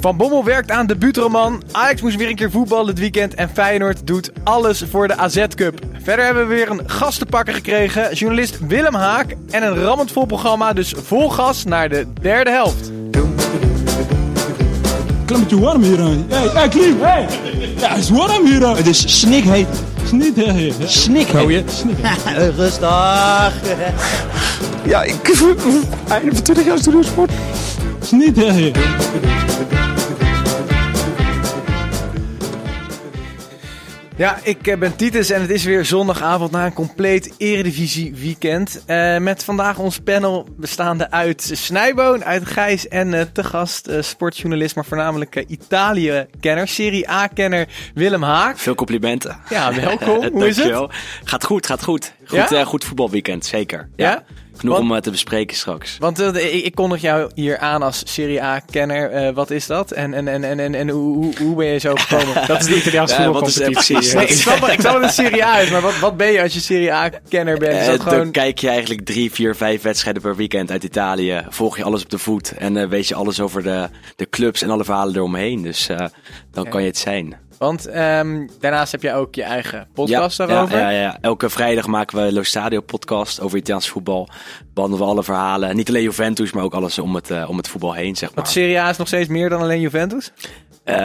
Van Bommel werkt aan debuutroman. Ajax moest weer een keer voetballen dit weekend. En Feyenoord doet alles voor de AZ Cup. Verder hebben we weer een gastenpakker gekregen. Journalist Willem Haak. En een rammend vol programma. Dus vol gas naar de derde helft. Klimmetje warm hier aan. Hey, hey, Klim, hey! Ja, het is warm hier aan. Het is snikheet. Snikheet. Snikheet. Snikheet. Rustig. Ja, ik... Einde van 20 jaar studiosport. Snikheet. Ja, ik eh, ben Titus en het is weer zondagavond na een compleet Eredivisie weekend. Eh, met vandaag ons panel bestaande uit Snijboon, uit Gijs en eh, te gast eh, sportjournalist, maar voornamelijk Italië-kenner, Serie A-kenner Willem Haak. Veel complimenten. Ja, welkom. Hoe is het? Gaat goed, gaat goed. Goed, Ja? goed voetbalweekend, zeker. Ja? Genoeg Want- om eh, te bespreken straks. Want eh, ik, ik kondig jou hier aan als Serie A-kenner. Eh, wat is dat? En, en, en, en, en, en hoe, hoe- hoe ben je zo gekomen? Dat is de Italiaanse Ja, wat is eh, voetbalcompetitie. precies? Nee, ik snap, ik snap het Serie A is, maar wat, wat ben je als je Serie A-kenner bent? Dat Dan gewoon... kijk je eigenlijk drie, vier, vijf wedstrijden per weekend uit Italië. Volg je alles op de voet. En eh, weet je alles over de, de clubs en alle verhalen eromheen. Dus eh, dan kan je het zijn. Want ehm, daarnaast heb je ook je eigen podcast ja, daarover. Ja, ja, ja. Elke vrijdag maken we Lo Stadio podcast over Italiaans voetbal. Behandelen we alle verhalen. Niet alleen Juventus, maar ook alles om het, eh, om het voetbal heen, zeg maar. Want Serie A is nog steeds meer dan alleen Juventus? Eh,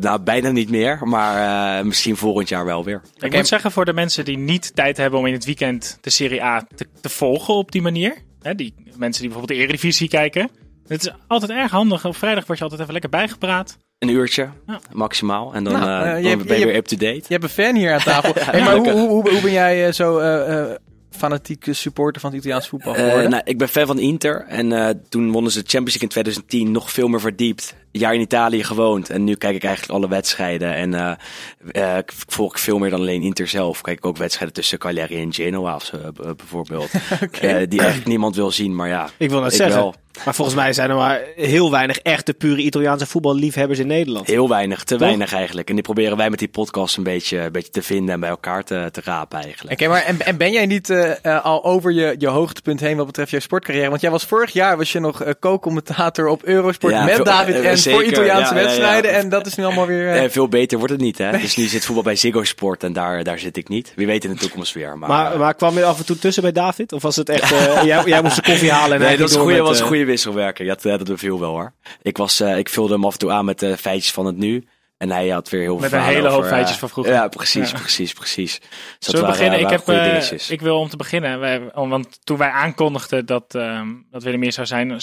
nou, bijna niet meer. Maar eh, misschien volgend jaar wel weer. Ik moet zeggen, voor de mensen die niet tijd hebben om in het weekend de Serie A te, te volgen op die manier. Hè, die mensen die bijvoorbeeld de Eredivisie kijken. Het is altijd erg handig. Op vrijdag word je altijd even lekker bijgepraat. Een uurtje, Ja. maximaal. En dan, Nou, eh, eh, je ben je je weer up-to-date. Je hebt een fan hier aan tafel. hey, maar hoe, hoe, hoe, hoe ben jij eh, zo eh, eh, fanatieke supporter van het Italiaans voetbal geworden? nou, ik ben fan van Inter. En eh, toen wonnen ze de Champions League in 2010 nog veel meer verdiept. Jaar in Italië gewoond. En nu kijk ik eigenlijk alle wedstrijden. En eh eh, ik volg ik veel meer dan alleen Inter zelf. Kijk ik ook wedstrijden tussen Cagliari en Genoa of zo, eh, bijvoorbeeld. Eh, die eigenlijk niemand wil zien, maar ja. Ik wil net ik zeggen. wel. Maar volgens mij zijn er maar heel weinig echte pure Italiaanse voetballiefhebbers in Nederland. Heel weinig, te Toch? weinig eigenlijk. En die proberen wij met die podcast een beetje, een beetje te vinden en bij elkaar te, te rapen eigenlijk. Oké, maar en, en ben jij niet al over je, je hoogtepunt heen wat betreft je sportcarrière? Want jij was vorig jaar was je nog co-commentator op Eurosport Ja, met David en zeker, voor Italiaanse ja, ja, ja. wedstrijden. En dat is nu allemaal weer... eh, Eh, veel beter wordt het niet, hè? Dus nu zit voetbal bij Ziggo Sport en daar, daar zit ik niet. Wie weet in de toekomst weer. Maar, Maar, eh, maar kwam je af en toe tussen bij David? Of was het echt, eh, jij, jij moest de koffie halen en nee, dat was met, was een goede wisselwerking. Dat, eh, dat beviel wel hoor. Ik, was, eh, ik vulde hem af en toe aan met de feitjes van het nu. En hij had weer heel veel Met een hele hoop over, feitjes van vroeger. Ja, precies, Ja. precies, precies. Dus dat Zullen we waren, beginnen? Ik, heb, ik wil om te beginnen, wij, want toen wij aankondigden dat, ehm dat Willem hier zou zijn,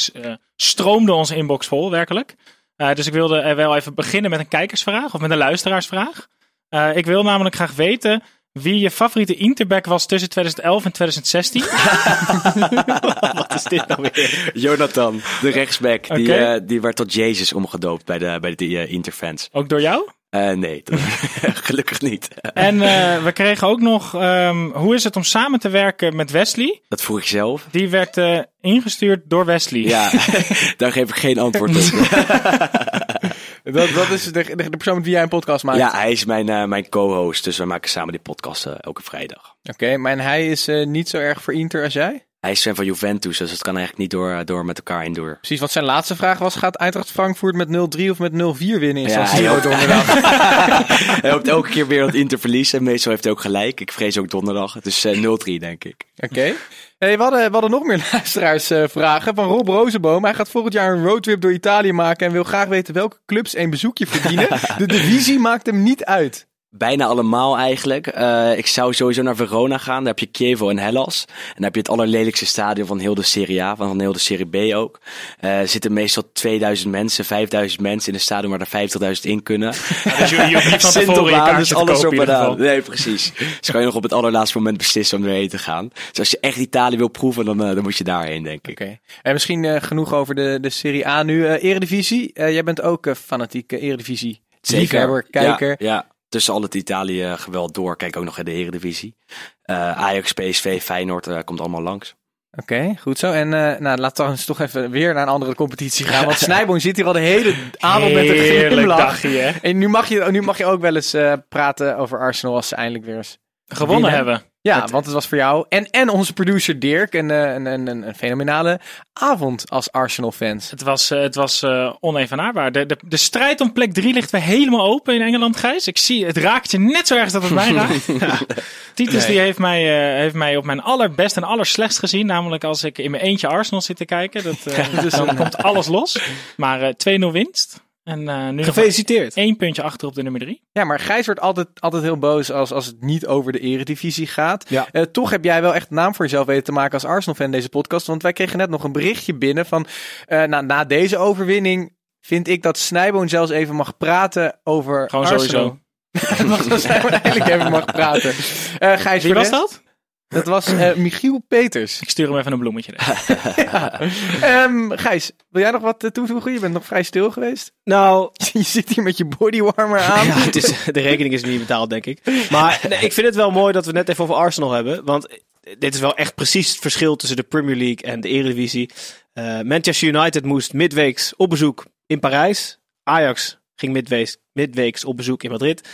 stroomde onze inbox vol, werkelijk. Eh, dus ik wilde er wel even beginnen met een kijkersvraag of met een luisteraarsvraag. Eh, ik wil namelijk graag weten wie je favoriete Interback was tussen 2011 en 2016. Wat is dit nou weer? Jonathan, de rechtsback, die, eh, die werd tot Jezus omgedoopt bij de, bij de Interfans. Ook door jou? Eh, nee, dat- gelukkig niet. En eh, we kregen ook nog, ehm, hoe is het om samen te werken met Wesley? Dat vroeg ik zelf. Die werd eh, ingestuurd door Wesley. Ja, daar geef ik geen antwoord op. dat, dat is de, de, de persoon met wie jij een podcast maakt. Ja, hij is mijn, eh, mijn co-host, dus we maken samen die podcast elke vrijdag. Oké, maar en hij is eh, niet zo erg voor Inter als jij? Hij is fan van Juventus, dus het kan eigenlijk niet door, door met elkaar heen door. Precies, wat zijn laatste vraag was, gaat Eintracht Frankfurt met 0-3 of met 0-4 winnen in Ja, San hij Siro hoopt- donderdag? hij hoopt elke keer weer dat Inter verliest en meestal heeft hij ook gelijk. Ik vrees ook donderdag, dus eh 0-3 denk ik. Oké. Hey, we, hadden, we hadden nog meer luisteraarsvragen van Rob Rozenboom. Hij gaat volgend jaar een roadtrip door Italië maken en wil graag weten welke clubs een bezoekje verdienen. De divisie maakt hem niet uit. Bijna allemaal eigenlijk. Eh, ik zou sowieso naar Verona gaan. Daar heb je Chievo en Hellas. En dan heb je het allerlelijkste stadion van heel de Serie A, van heel de Serie B ook. Eh, er zitten meestal 2000 mensen, 5000 mensen in een stadion waar er 50.000 in kunnen. Dus je, je hoeft niet van tevoren je dus alles op en aan. Nee, precies. Dus kan je nog op het allerlaatste moment beslissen om erheen te gaan. Dus als je echt Italië wil proeven, dan, eh, dan moet je daarheen, denk ik. Oké. En misschien genoeg over de, de Serie A nu. Eh, Eredivisie. Eh, jij bent ook fanatiek Eredivisie. Liefhebber, kijker. Ja, ja, tussen al het Italië geweld door. Kijk ook nog in de Eredivisie. Eh Ajax, PSV, Feyenoord eh, komt allemaal langs. Oké, goed zo. En eh nou, laten we eens toch even weer naar een andere competitie gaan. Want Snijboom zit hier al de hele avond met een Heerlijk glimlach. dagje, hè? En nu mag, je, nu mag je ook wel eens eh, praten over Arsenal als ze eindelijk weer eens... Gewonnen Winnen. hebben. Ja, want het was voor jou en, en onze producer Dirk een, eh, een, een, een, een fenomenale avond als Arsenal-fans. Het was, eh, het was eh, onevenaarbaar. De, de, de strijd om plek 3 ligt weer helemaal open in Engeland, Gijs. Ik zie, het raakt je net zo erg als dat het mij raakt. Titus die heeft, mij, heeft mij op mijn allerbest en allerslechtst gezien. Namelijk als ik in mijn eentje Arsenal zit te kijken. Dat, dus dan komt alles los. Maar eh 2-0 winst. En eh, nu Gefeliciteerd. één puntje achter op de nummer 3. Ja, maar Gijs wordt altijd, altijd heel boos als, als het niet over de eredivisie gaat. Ja. Eh, toch heb jij wel echt een naam voor jezelf weten te maken als Arsenal-fan deze podcast. Want wij kregen net nog een berichtje binnen van... eh, na, na deze overwinning vind ik dat Snijboon zelfs even mag praten over Gewoon Arsenal. sowieso. Mag dat Snijboon eigenlijk even mag praten. Eh Gijs, Wie was dat? Dat was eh, Michiel Peters. Ik stuur hem even een bloemetje. Ehm, Gijs, wil jij nog wat eh, toevoegen? Je bent nog vrij stil geweest. Nou, je zit hier met je bodywarmer aan. ja, het is, de rekening is niet betaald, denk ik. Maar nee, ik vind het wel mooi dat we net even over Arsenal hebben. Want dit is wel echt precies het verschil tussen de Premier League en de Eredivisie. Eh, Manchester United moest midweeks op bezoek in Parijs. Ajax ging midweeks, midweeks op bezoek in Madrid.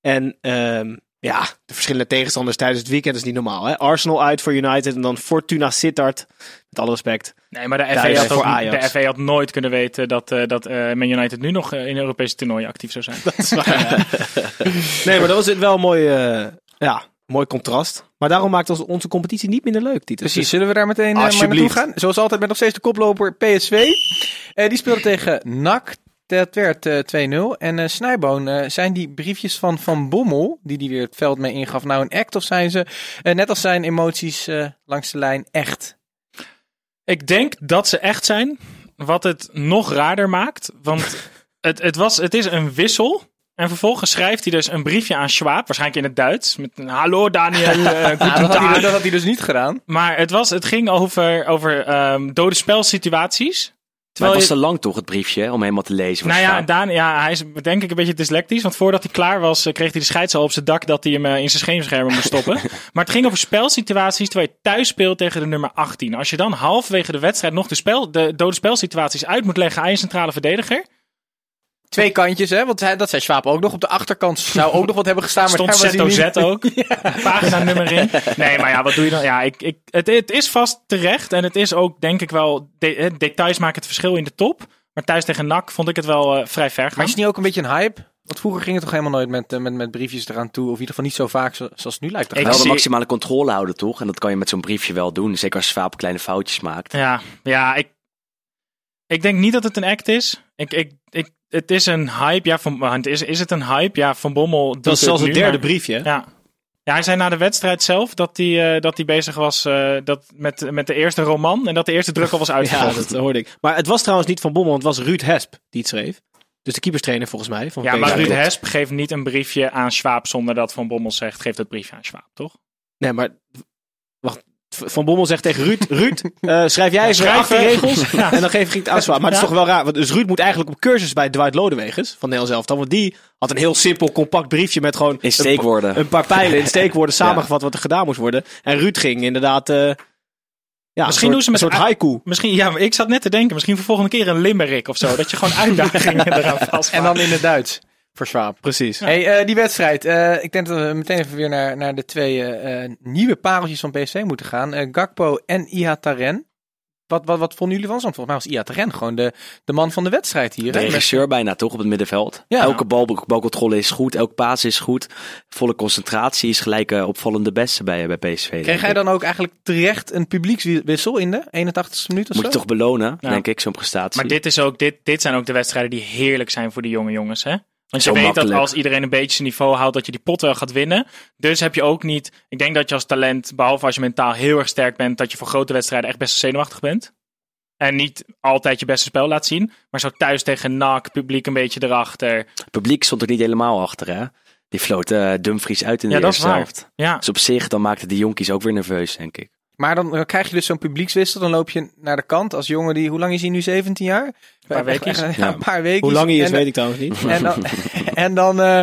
En ehm, ja, de verschillende tegenstanders tijdens het weekend is niet normaal. Hè? Arsenal uit voor United en dan Fortuna Sittard. Met alle respect. Nee, maar de FA, had voor ook, Ajax. de FA had nooit kunnen weten dat, eh, dat eh, Man United nu nog eh, in Europese toernooien actief zou zijn. Nee, maar dat was wel een mooi, eh, ja, mooi contrast. Maar daarom maakt ons, onze competitie niet minder leuk, Titus. Precies, zullen we daar meteen eh, maar naartoe gaan? Zoals altijd met nog steeds de koploper PSV. Eh, die speelde tegen NAC. Dat werd eh, 2-0. En eh Snijboon, eh, zijn die briefjes van Van Bommel, die die weer het veld mee ingaf, nou een act? Of zijn ze, eh, net als zijn emoties eh, langs de lijn, echt? Ik denk dat ze echt zijn. Wat het nog raarder maakt. Want het, het, was, het is een wissel. En vervolgens schrijft hij dus een briefje aan Schwab. Waarschijnlijk in het Duits. Met een hallo Daniel. eh, guten dat, had hij, Tag." dat had hij dus niet gedaan. Maar het, was, het ging over, over ehm, dode spelsituaties. Maar het was te lang toch, het briefje, hè, om helemaal te lezen. Nou ja. Daan, ja, hij is denk ik een beetje dyslectisch. Want voordat hij klaar was, eh, kreeg hij de scheids al op zijn dak dat hij hem eh, in zijn scheemschermen moest stoppen. maar het ging over spelsituaties terwijl je thuis speelt tegen de nummer 18. Als je dan halverwege de wedstrijd nog de, spel, de dode spelsituaties uit moet leggen aan je centrale verdediger. Twee kantjes, hè? Want hij, dat zei Schwab ook nog. Op de achterkant zou ook nog wat hebben gestaan. Maar Stond ZOZ niet- ook. Pagina nummer in. Nee, maar ja, wat doe je dan? Ja, ik, ik, het, het is vast terecht. En het is ook, denk ik wel, de, details maken het verschil in de top. Maar thuis tegen NAC vond ik het wel eh, vrij ver gaan. Maar is het niet ook een beetje een hype? Want vroeger ging het toch helemaal nooit met, eh, met, met briefjes eraan toe. Of in ieder geval niet zo vaak zo- zoals het nu lijkt te Ik gaan. wel de maximale controle houden, toch? En dat kan je met zo'n briefje wel doen. Zeker als Swaap kleine foutjes maakt. Ja, ja ik, ik denk niet dat het een act is. Ik, ik, ik, het is een hype. Ja, van, is, is het een hype? Ja, Van Bommel doet dat is zelfs het nu, derde maar- briefje. Ja. ja, hij zei na de wedstrijd zelf dat hij, eh, dat hij bezig was eh, dat, met, met de eerste roman. En dat de eerste druk al was Ja, uitgevoerd. dat hoorde ik. Maar het was trouwens niet van Bommel, het was Ruud Hesp die het schreef. Dus de keeperstrainer volgens mij. Van Ja, maar. Ruud Hesp geeft niet een briefje aan Schwab zonder dat Van Bommel zegt, geef dat briefje aan Schwab, toch? Nee, maar. Van Bommel zegt tegen Ruud, Ruud, eh, schrijf jij eens schrijf, 18 eh, regels en dan geef ik het aan. Maar het is Ja. toch wel raar, want dus Ruud moet eigenlijk op cursus bij Dwight Lodewegens van Nederland zelf. Want die had een heel simpel, compact briefje met gewoon In steekwoorden. een, een paar pijlen in steekwoorden samengevat wat er gedaan moest worden. En Ruud ging inderdaad, eh ja, Misschien een doen ze met een soort haiku. Misschien, ja, maar ik zat net te denken, misschien voor volgende keer een limerick of zo. Dat je gewoon uitdagingen eraan vast. En dan in het Duits. Voor. Precies. Hey, eh, die wedstrijd. eh, ik denk dat we meteen even weer naar, naar de twee eh, nieuwe pareltjes van PSV moeten gaan. Eh, Gakpo en Ihataren. Wat, wat, wat vonden jullie van? Want volgens mij was Ihataren gewoon de, de man van de wedstrijd hier. De? Met- regisseur bijna toch op het middenveld. Ja. Elke bal, balcontrole is goed, elk paas is goed. Volle concentratie is gelijk opvallende beste bij, bij PSV. Kreeg hij ik. dan ook eigenlijk terecht een publiekswissel in de 81ste minuut of Moet zo? je toch belonen, Ja. denk ik, zo'n prestatie. Maar dit, is ook, dit, dit zijn ook de wedstrijden die heerlijk zijn voor de jonge jongens. Hè? Want je weet dat als iedereen een beetje zijn niveau houdt, dat je die pot wel gaat winnen. Dus heb je ook niet. Ik denk dat je als talent, behalve als je mentaal heel erg sterk bent, dat je voor grote wedstrijden echt best zenuwachtig bent. En niet altijd je beste spel laat zien. Maar zo thuis tegen NAC, publiek een beetje erachter. Het publiek stond er niet helemaal achter, hè? Die floot eh, Dumfries uit in de Ja, dat is eerste waar. helft. Ja, Dus op zich, dan maakten die jonkies ook weer nerveus, denk ik. Maar dan, dan krijg je dus zo'n publiekswissel. Dan loop je naar de kant als jongen die... Hoe lang is hij nu? 17 jaar? Een paar weekjes. Ja, Ja. een paar weken. Hoe lang hij is, en, weet ik trouwens niet. En dan, en dan, eh,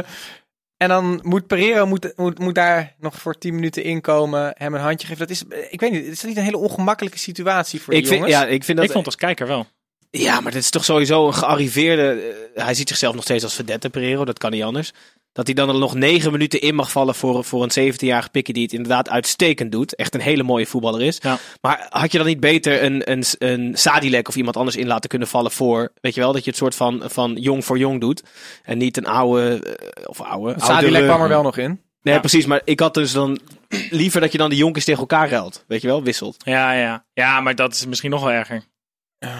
en dan moet Pereiro moet, moet, moet daar nog voor 10 minuten inkomen. Hem een handje geven. Dat is, ik weet niet, is dat niet een hele ongemakkelijke situatie voor die Ik vind, jongens? ja, ik vind dat ik vond als kijker wel. Ja, maar dit is toch sowieso een gearriveerde. eh, hij ziet zichzelf nog steeds als verdette Pereiro, dat kan niet anders. Dat hij dan er nog negen minuten in mag vallen voor, voor een 17-jarige pikkie die het inderdaad uitstekend doet. Echt een hele mooie voetballer is. Ja. Maar had je dan niet beter een, een, een Sadilek of iemand anders in laten kunnen vallen voor, weet je wel, dat je het soort van, van jong voor jong doet. En niet een oude, eh, of oude. Sadilek kwam er wel nog in. Nee, Ja. precies. Maar ik had dus dan liever dat je dan die jonkies tegen elkaar ruilt. Weet je wel, wisselt. Ja, ja. ja, maar dat is misschien nog wel erger.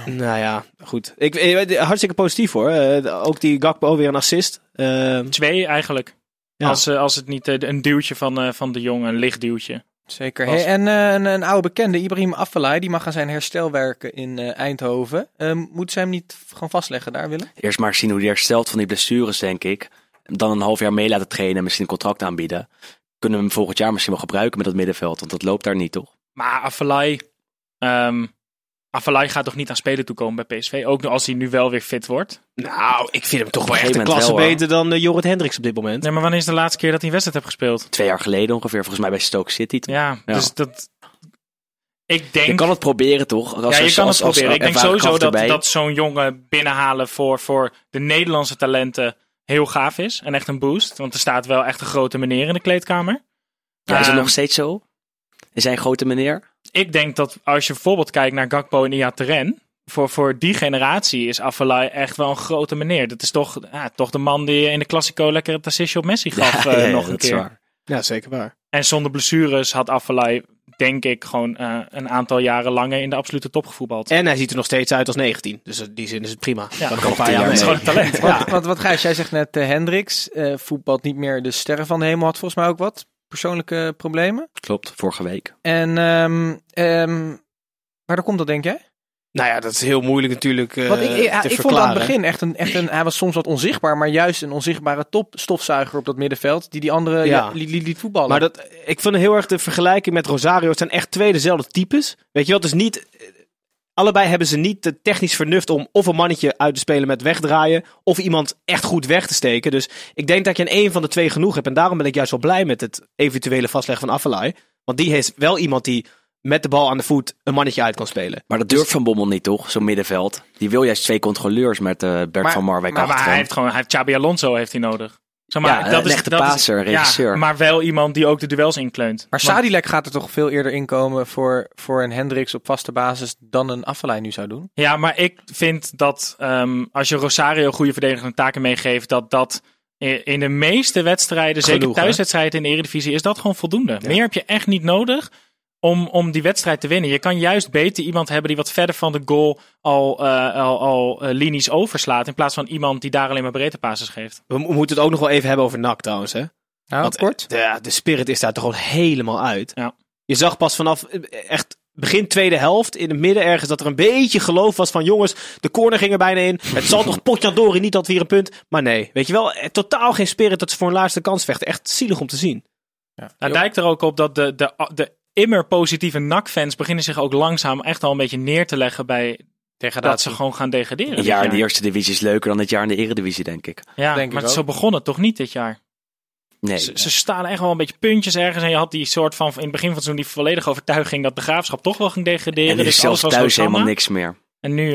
Nou ja, goed. Ik, eh, hartstikke positief hoor. Eh, ook die Gakpo weer een assist. Eh, Twee eigenlijk. Ja. Als, eh, als het niet eh, een duwtje van, eh, van de jongen, een licht duwtje. Zeker. Hey, en eh, een, een oude bekende, Ibrahim Afellay, die mag aan zijn herstel werken in eh, Eindhoven. Ehm moeten ze hem niet gewoon vastleggen daar, Willem? Eerst maar zien hoe hij herstelt van die blessures, denk ik. Dan een half jaar mee laten trainen en misschien een contract aanbieden. Kunnen we hem volgend jaar misschien wel gebruiken met dat middenveld, want dat loopt daar niet, toch? Maar Afelai, ehm Afelai gaat toch niet aan spelen toekomen bij PSV? Ook als hij nu wel weer fit wordt. nou, ik vind hem toch wel echt een klasse wel, beter dan eh, Jorrit Hendricks op dit moment. Nee, maar wanneer is de laatste keer dat hij een wedstrijd heeft gespeeld? Twee jaar geleden ongeveer, volgens mij bij Stoke City. Ja, Ja. dus dat... Ik denk... Je kan het proberen, toch? Als, ja, je als- kan als- het als proberen. Ik denk sowieso dat, erbij. dat zo'n jongen binnenhalen voor, voor de Nederlandse talenten heel gaaf is. En echt een boost. Want er staat wel echt een grote meneer in de kleedkamer. Ja, is het Ehm, nog steeds zo? Is hij een grote meneer? Ik denk dat als je bijvoorbeeld kijkt naar Gakpo en Iataren, voor, voor die generatie is Afellay echt wel een grote meneer. Dat is toch, ja, toch de man die in de Classico lekker het assistje op Messi gaf Ja, eh, ja, ja, nog een is keer. waar. Ja, zeker waar. En zonder blessures had Afellay, denk ik, gewoon eh, een aantal jaren langer in de absolute top gevoetbald. En hij ziet er nog steeds uit als 19. Dus in die zin is het prima. Ja, kan jaar dat is mee. gewoon een talent. Want, want wat Gijs, jij zegt net, eh, Hendricks eh, voetbalt niet meer de sterren van de hemel. Had volgens mij ook wat persoonlijke problemen. Klopt, vorige week. En ehm ehm waardoor komt dat, denk jij? Nou ja, dat is heel moeilijk natuurlijk eh Want ik, ik, ja, te ik vond aan het begin echt een, echt een... Hij was soms wat onzichtbaar, maar juist een onzichtbare topstofzuiger op dat middenveld. Die die andere Ja. ja. liet, voetballen. Maar dat, ik vond heel erg de vergelijking met Rosario. Het zijn echt twee dezelfde types. Weet je wel, dus niet... Allebei hebben ze niet de technisch vernuft om of een mannetje uit te spelen met wegdraaien. Of iemand echt goed weg te steken. Dus ik denk dat je in één van de twee genoeg hebt. En daarom ben ik juist wel blij met het eventuele vastleggen van Affelay. Want die is wel iemand die met de bal aan de voet een mannetje uit kan spelen. Maar dat durft Van Bommel niet, toch? Zo'n middenveld. Die wil juist twee controleurs met eh, Bert Maar- van Marwijk Maar, maar hij heeft gewoon, hij heeft Xabi Alonso heeft hij nodig. Zeg maar, Ja, een echte passer, een ja, regisseur. maar wel iemand die ook de duels inkleunt. Maar Want- Sadilek gaat er toch veel eerder inkomen voor, voor een Hendricks op vaste basis dan een Affelay nu zou doen? Ja, maar ik vind dat ehm, als je Rosario goede verdedigende taken meegeeft, dat dat in de meeste wedstrijden, zeker Genoeg, thuiswedstrijden in de Eredivisie, is dat gewoon voldoende. Meer heb je echt niet nodig om, om die wedstrijd te winnen. Je kan juist beter iemand hebben die wat verder van de goal al, eh, al, al eh, linies overslaat, in plaats van iemand die daar alleen maar breedte passes geeft. We mo- moeten het ook nog wel even hebben over NAC trouwens. Hè? Nou, Want, kort. De, de spirit is daar toch gewoon helemaal uit. Ja. Je zag pas vanaf eh, echt begin tweede helft, in het midden ergens, dat er een beetje geloof was van jongens, de corner ging er bijna in. Het zal toch potjandori niet dat weer een punt. Maar nee, weet je wel, eh, totaal geen spirit dat ze voor een laatste kans vechten. Echt zielig om te zien. Ja. Het lijkt er ook op dat de, de, de immer positieve NAC-fans beginnen zich ook langzaam echt al een beetje neer te leggen bij dat ze gewoon gaan degraderen. Een dit jaar in de eerste divisie is leuker dan het jaar in de eredivisie, denk ik. Ja, denk ik maar ook. zo begon het toch niet dit jaar? Nee. Ze, ze staan echt wel een beetje puntjes ergens. En je had die soort van in het begin van het seizoen die volledige overtuiging dat de graafschap toch wel ging degraderen. en er is dus zelfs alles was thuis helemaal niks meer. En nu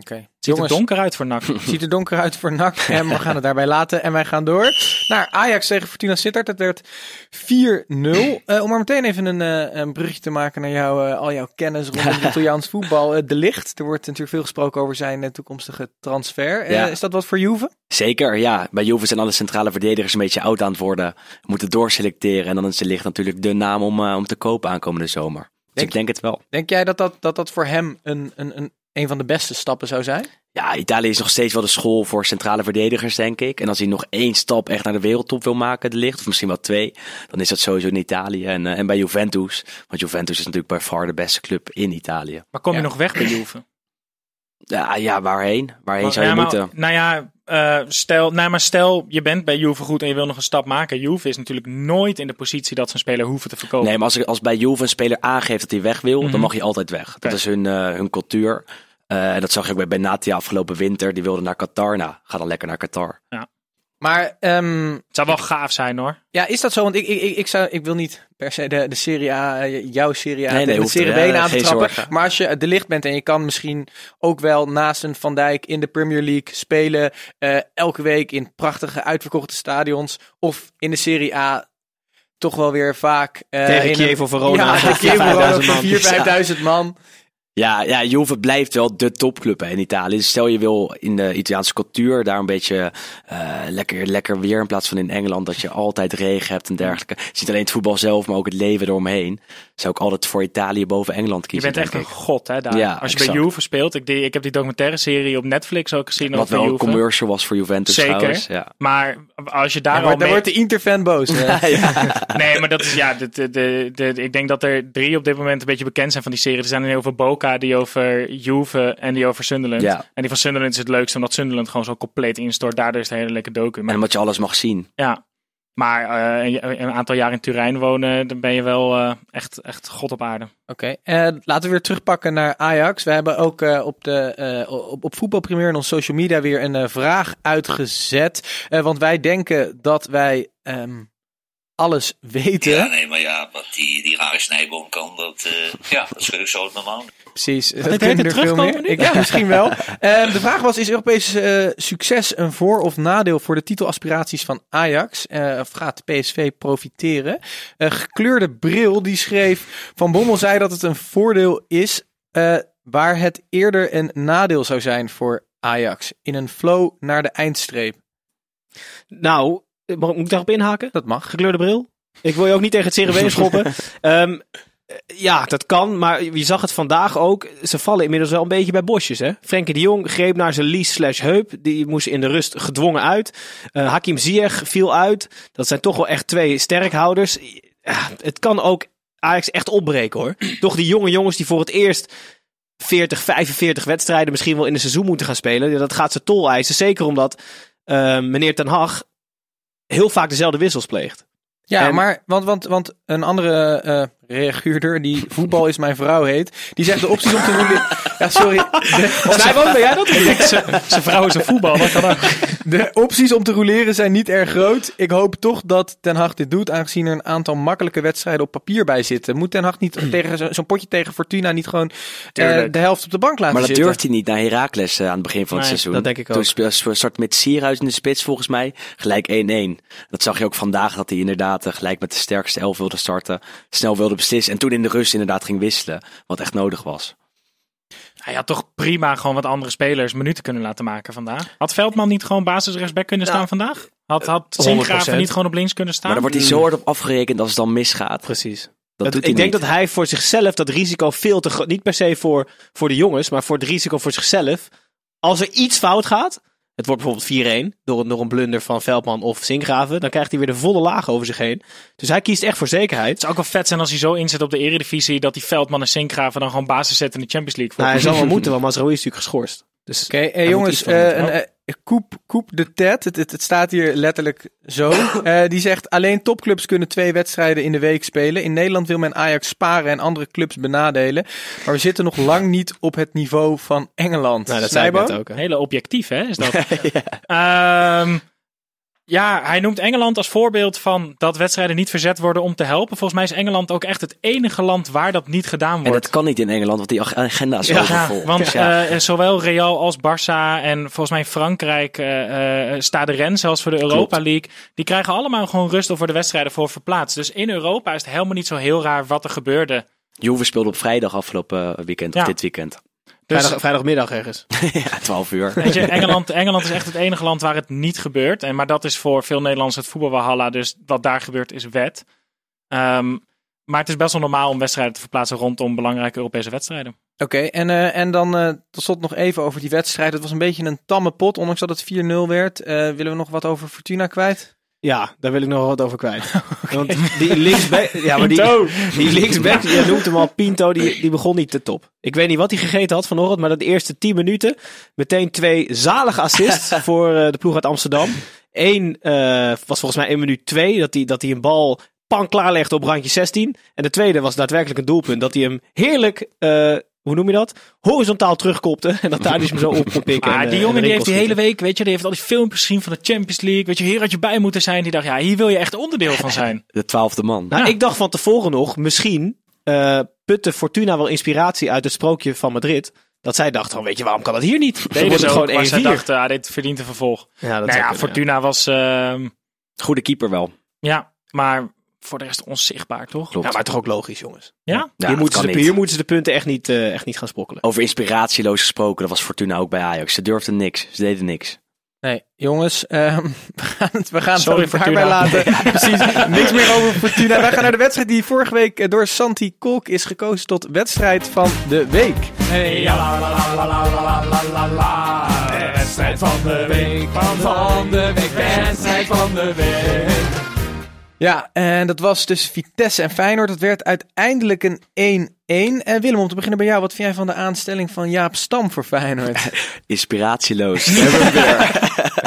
Oké. ziet Jongens, het donker uit voor NAC. ziet er donker uit voor NAC. En we gaan het daarbij laten. En wij gaan door naar Ajax tegen Fortuna Sittard. Het werd 4-0. Eh, om maar meteen even een, eh, een brugje te maken naar jou, eh, al jouw kennis rondom Italiaans voetbal. De Licht. Er wordt natuurlijk veel gesproken over zijn toekomstige transfer. Ja. Is dat wat voor Juve? Zeker, ja. Bij Juve zijn alle centrale verdedigers een beetje oud aan het worden. Moeten doorselecteren. En dan is de licht natuurlijk de naam om, om te kopen aankomende zomer. Dus Denk- ik denk het wel. Denk jij dat dat, dat, dat voor hem een, een, een, een van de beste stappen zou zijn? Ja, Italië is nog steeds wel de school voor centrale verdedigers, denk ik. En als hij nog één stap echt naar de wereldtop wil maken, de licht, of misschien wel twee, dan is dat sowieso in Italië. En, eh, en bij Juventus, want Juventus is natuurlijk bij far de beste club in Italië. Maar kom je Ja. nog weg bij Juve? Ja, ja waarheen? Waarheen zou je Ja, maar- moeten? Nou ja, eh, stel, nou, maar stel je bent bij Juve goed en je wil nog een stap maken. Juve is natuurlijk nooit in de positie dat ze een speler hoeven te verkopen. Nee, maar als, als bij Juve een speler aangeeft dat hij weg wil, Mhm. dan mag hij altijd weg. Dat is hun, eh, hun cultuur. Eh, en dat zag ik bij Benatia afgelopen winter. Die wilde naar Qatar. Nou, ga dan lekker naar Qatar. Maar ehm, Het zou wel gaaf zijn hoor. ja, is dat zo? Want ik, ik, ik, ik, zou, ik wil niet per se de, de Serie A, eh, jouw Serie A, Nee, nee, tegen de er, Serie B aan te geen trappen. zorgen. Maar als je de licht bent en je kan misschien ook wel naast een Van Dijk in de Premier League spelen. eh, elke week in prachtige uitverkochte stadions. Of in de Serie A toch wel weer vaak... eh, Tegen Chievo een- Verona. Ja, Chievo 4.000 Verona man. voor 4.000, 5.000 man. Ja, ja, Juve blijft wel de topclub hè, in Italië. Dus stel je wil in de Italiaanse cultuur daar een beetje eh, lekker, lekker weer in plaats van in Engeland dat je altijd regen hebt en dergelijke. Het is niet alleen het voetbal zelf, maar ook het leven eromheen. Zou ik altijd voor Italië boven Engeland Je kiezen. bent echt een god hè daar. Ja, Als je exact. bij Juve speelt. Ik, die, ik heb die documentaire serie op Netflix ook gezien Wat over wel een commercial was voor Juventus Zeker. trouwens. Ja. Maar als je daar Daar al wordt, daar mee... wordt de Interfan boos. hè. Nee, maar dat is ja. De, de, de, de- ik denk dat er drie op dit moment een beetje bekend zijn van die serie. Er zijn er over Boca, die over Juve en die over Sunderland. Ja. En die van Sunderland is het leukste, omdat Sunderland gewoon zo compleet instort. Daardoor is het een hele lekker docu. En Maar, omdat je alles mag zien. ja. Maar eh, een, een aantal jaar in Turijn wonen, dan ben je wel eh, echt, echt god op aarde. Oké, eh, laten we weer terugpakken naar Ajax. We hebben ook eh, op, de, eh, op, op voetbalprimeur en onze social media weer een vraag uitgezet. Eh, want wij denken dat wij ehm, alles weten. Ja, nee, maar ja, wat die, die rare snijboom kan, dat, eh, ja, dat schud ik zo uit mijn mouw. Precies. Dat kunnen heet er het veel meer. terugkomen nu? Ik, ja, misschien wel. Ehm, de vraag was, is Europees eh, succes een voor- of nadeel voor de titelaspiraties van Ajax? Eh, of gaat PSV profiteren? Eh, gekleurde bril, die schreef, Van Bommel zei dat het een voordeel is, eh, waar het eerder een nadeel zou zijn voor Ajax. In een flow naar de eindstreep. Nou, mag, moet ik daarop inhaken? Dat mag. Gekleurde bril? Ik wil je ook niet tegen het cerebeen schoppen. Ehm, eh, ja, dat kan. Maar je zag het vandaag ook. Ze vallen inmiddels wel een beetje bij bosjes. Hè? Frenkie de Jong greep naar zijn lies slash heup. Die moest in de rust gedwongen uit. Eh, Hakim Ziyech viel uit. Dat zijn toch wel echt twee sterkhouders. Ja, het kan ook Ajax echt opbreken hoor. Toch die jonge jongens die voor het eerst 40, 45 wedstrijden misschien wel in een seizoen moeten gaan spelen. Dat gaat ze tol eisen. Zeker omdat eh, meneer Ten Hag heel vaak dezelfde wissels pleegt. Ja, En- maar want, want, want een andere eh reaguurder die voetbal is mijn vrouw heet, die zegt de opties om te roleren. Ja, sorry. De, Snijboom, ben jij dat? Zijn vrouw is een voetbal, dat kan ook. de opties om te roleren zijn niet erg groot. Ik hoop toch dat Ten Hag dit doet, aangezien er een aantal makkelijke wedstrijden op papier bij zitten. Moet Ten Hag niet tegen zo- zo'n potje tegen Fortuna niet gewoon eh, de helft op de bank laten Maar dat zitten? durft hij niet naar Heracles eh, aan het begin van het seizoen. dat denk ik Toen ook. spe- start met Sierhuis in de spits volgens mij. Gelijk 1-1. Dat zag je ook vandaag dat hij inderdaad eh, gelijk met de sterkste elf wilde starten. Snel wilde beslissen. En toen in de rust inderdaad ging wisselen. Wat echt nodig was. Hij had toch prima gewoon wat andere spelers minuten kunnen laten maken vandaag. Had Veldman niet gewoon basisrechtsback kunnen staan Nou, vandaag? Had, had 100%. Sinkgraven niet gewoon op links kunnen staan? Maar daar wordt hij zo hard op afgerekend als het dan misgaat. Precies. Dat Dat- doet hij ik denk niet. dat hij voor zichzelf dat risico veel te groot... Niet per se voor, voor de jongens, maar voor het risico voor zichzelf. Als er iets fout gaat... Het wordt bijvoorbeeld 4-1 door, door een blunder van Veldman of Sinkgraven. Dan krijgt hij weer de volle laag over zich heen. Dus hij kiest echt voor zekerheid. Het zou ook wel vet zijn als hij zo inzet op de eredivisie... dat die Veldman en Sinkgraven dan gewoon basis zetten in de Champions League. Nou, hij zal wel moeten, want Masraoui is natuurlijk geschorst. Dus Oké, eh, moet jongens, eh, een, eh, Koep, Koep de Ted, het, het, het staat hier letterlijk zo. Eh, die zegt, alleen topclubs kunnen twee wedstrijden in de week spelen. In Nederland wil men Ajax sparen en andere clubs benadelen. Maar we zitten nog lang niet op het niveau van Engeland. nou, dat zei ik net ook. hè. Hele objectief, hè? Is dat? Ehm, ja, hij noemt Engeland als voorbeeld van dat wedstrijden niet verzet worden om te helpen. Volgens mij is Engeland ook echt het enige land waar dat niet gedaan En wordt. dat kan niet in Engeland, want die ag- agenda is zo Ja, overvol. want Dus ja. eh, zowel Real als Barça en volgens mij Frankrijk eh eh staat de ren, zelfs voor de Europa League. Die krijgen allemaal gewoon rust voor de wedstrijden voor verplaatst. Dus in Europa is het helemaal niet zo heel raar wat er gebeurde. Juve speelde op vrijdag afgelopen weekend, of dit weekend. Dus Vrijdag, vrijdagmiddag ergens. ja, 12 uur. weet je, Engeland, Engeland is echt het enige land waar het niet gebeurt. En, maar dat is voor veel Nederlanders het voetbalwalhalla. Dus wat daar gebeurt is wet. Ehm, maar het is best wel normaal om wedstrijden te verplaatsen rondom belangrijke Europese wedstrijden. Oké, en, eh, en dan eh, tot slot nog even over die wedstrijd. Het was een beetje een tamme pot, ondanks dat het 4-0 werd. Eh, willen we nog wat over Fortuna kwijt? Ja, daar wil ik nog wat over kwijt. Want die linksback, ja, maar die, die linksback, je noemt hem al Pinto, die, die begon niet te top. Ik weet niet wat hij gegeten had vanochtend, maar dat de eerste 10 minuten meteen twee zalige assists voor eh, de ploeg uit Amsterdam. Eén eh, was volgens mij 1 minuut 2, dat hij dat een bal pan klaarlegde op randje 16. En de tweede was daadwerkelijk een doelpunt, dat hij hem heerlijk, eh, hoe noem je dat? Horizontaal terugkopte en dat daar dus hem zo op kon pikken. Maar en, die eh, jongen en die heeft die hele week, weet je, die heeft al die filmpjes gezien van de Champions League. Weet je, hier had je bij moeten zijn. Die dacht, ja, hier wil je echt onderdeel van zijn. De twaalfde man. Nou, Ja. ik dacht van tevoren nog, misschien eh putte Fortuna wel inspiratie uit het sprookje van Madrid. Dat zij dacht van, weet je, waarom kan dat hier niet? Ook, gewoon 1-4. maar zij dachten, ah, dit verdient een vervolg. ja, dat nou zou ja, kunnen, Fortuna was, ehm, Goede keeper wel. ja, maar voor de rest onzichtbaar, toch? Ja, maar toch ook logisch, jongens. Ja? hier, moeten ze de, moeten ze de, punten echt niet, eh, echt niet gaan sprokkelen. Over inspiratieloos gesproken, dat was Fortuna ook bij Ajax. Ze durfden niks, ze deden niks. Nee, jongens, ehm, we gaan het, we gaan Fortuna laten. Ja. Precies, niks meer over Fortuna. Wij gaan naar de wedstrijd die vorige week eh, door Santi Kolk is gekozen tot wedstrijd van de week. Hey, ja, Wedstrijd van de week, van, van de week, wedstrijd van de week. Ja, en dat was tussen Vitesse en Feyenoord. Dat werd uiteindelijk een 1-1. En Willem, om te beginnen bij jou. Wat vind jij van de aanstelling van Jaap Stam voor Feyenoord? Inspiratieloos.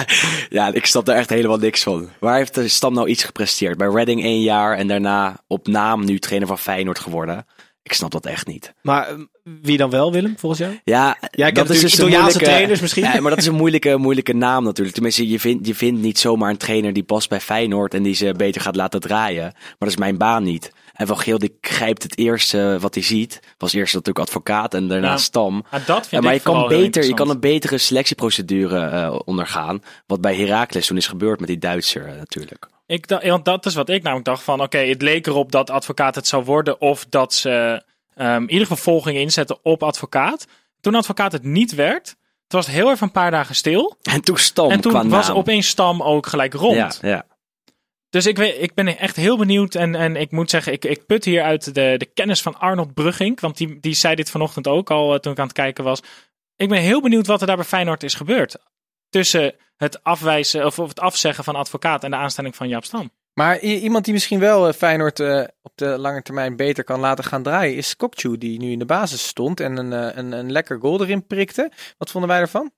Ja, ik snap daar echt helemaal niks van. Waar heeft de Stam nou iets gepresteerd? Bij Reading één jaar en daarna op naam nu trainer van Feyenoord geworden. Ik snap dat echt niet. Maar eh, wie dan wel, Willem, volgens jou? Ja, dat is dus een Italiaanse trainers misschien. Ja, maar dat is een moeilijke, moeilijke naam natuurlijk. Tenminste, je vindt, je vindt niet zomaar een trainer die past bij Feyenoord en die ze beter gaat laten draaien. Maar dat is mijn baan niet. En Van Geel die grijpt het eerste wat hij ziet. Was eerst natuurlijk advocaat en daarna Ja. Stam. Maar dat vind Ja, maar ik je kan, beter, je kan een betere selectieprocedure eh, ondergaan. Wat bij Heracles toen is gebeurd met die Duitser eh, natuurlijk. Ik want dat is wat ik namelijk dacht van, oké, het leek erop dat advocaat het zou worden of dat ze ehm, in ieder geval volging inzetten op advocaat. Toen advocaat het niet werd, toen was het heel even een paar dagen stil. En toen Stam en toen was naam. opeens Stam ook gelijk rond. Ja, ja. Dus ik, weet, ik ben echt heel benieuwd en, en ik moet zeggen, ik, ik put hier uit de, de kennis van Arnold Brugging, want die, die zei dit vanochtend ook al eh, toen ik aan het kijken was. Ik ben heel benieuwd wat er daar bij Feyenoord is gebeurd. Tussen het afwijzen of, of het afzeggen van advocaat en de aanstelling van Jaap Stam. Maar iemand die misschien wel eh, Feyenoord eh, op de lange termijn beter kan laten gaan draaien, is Kokchu, die nu in de basis stond en een, eh, een, een lekker goal erin prikte. Wat vonden wij ervan?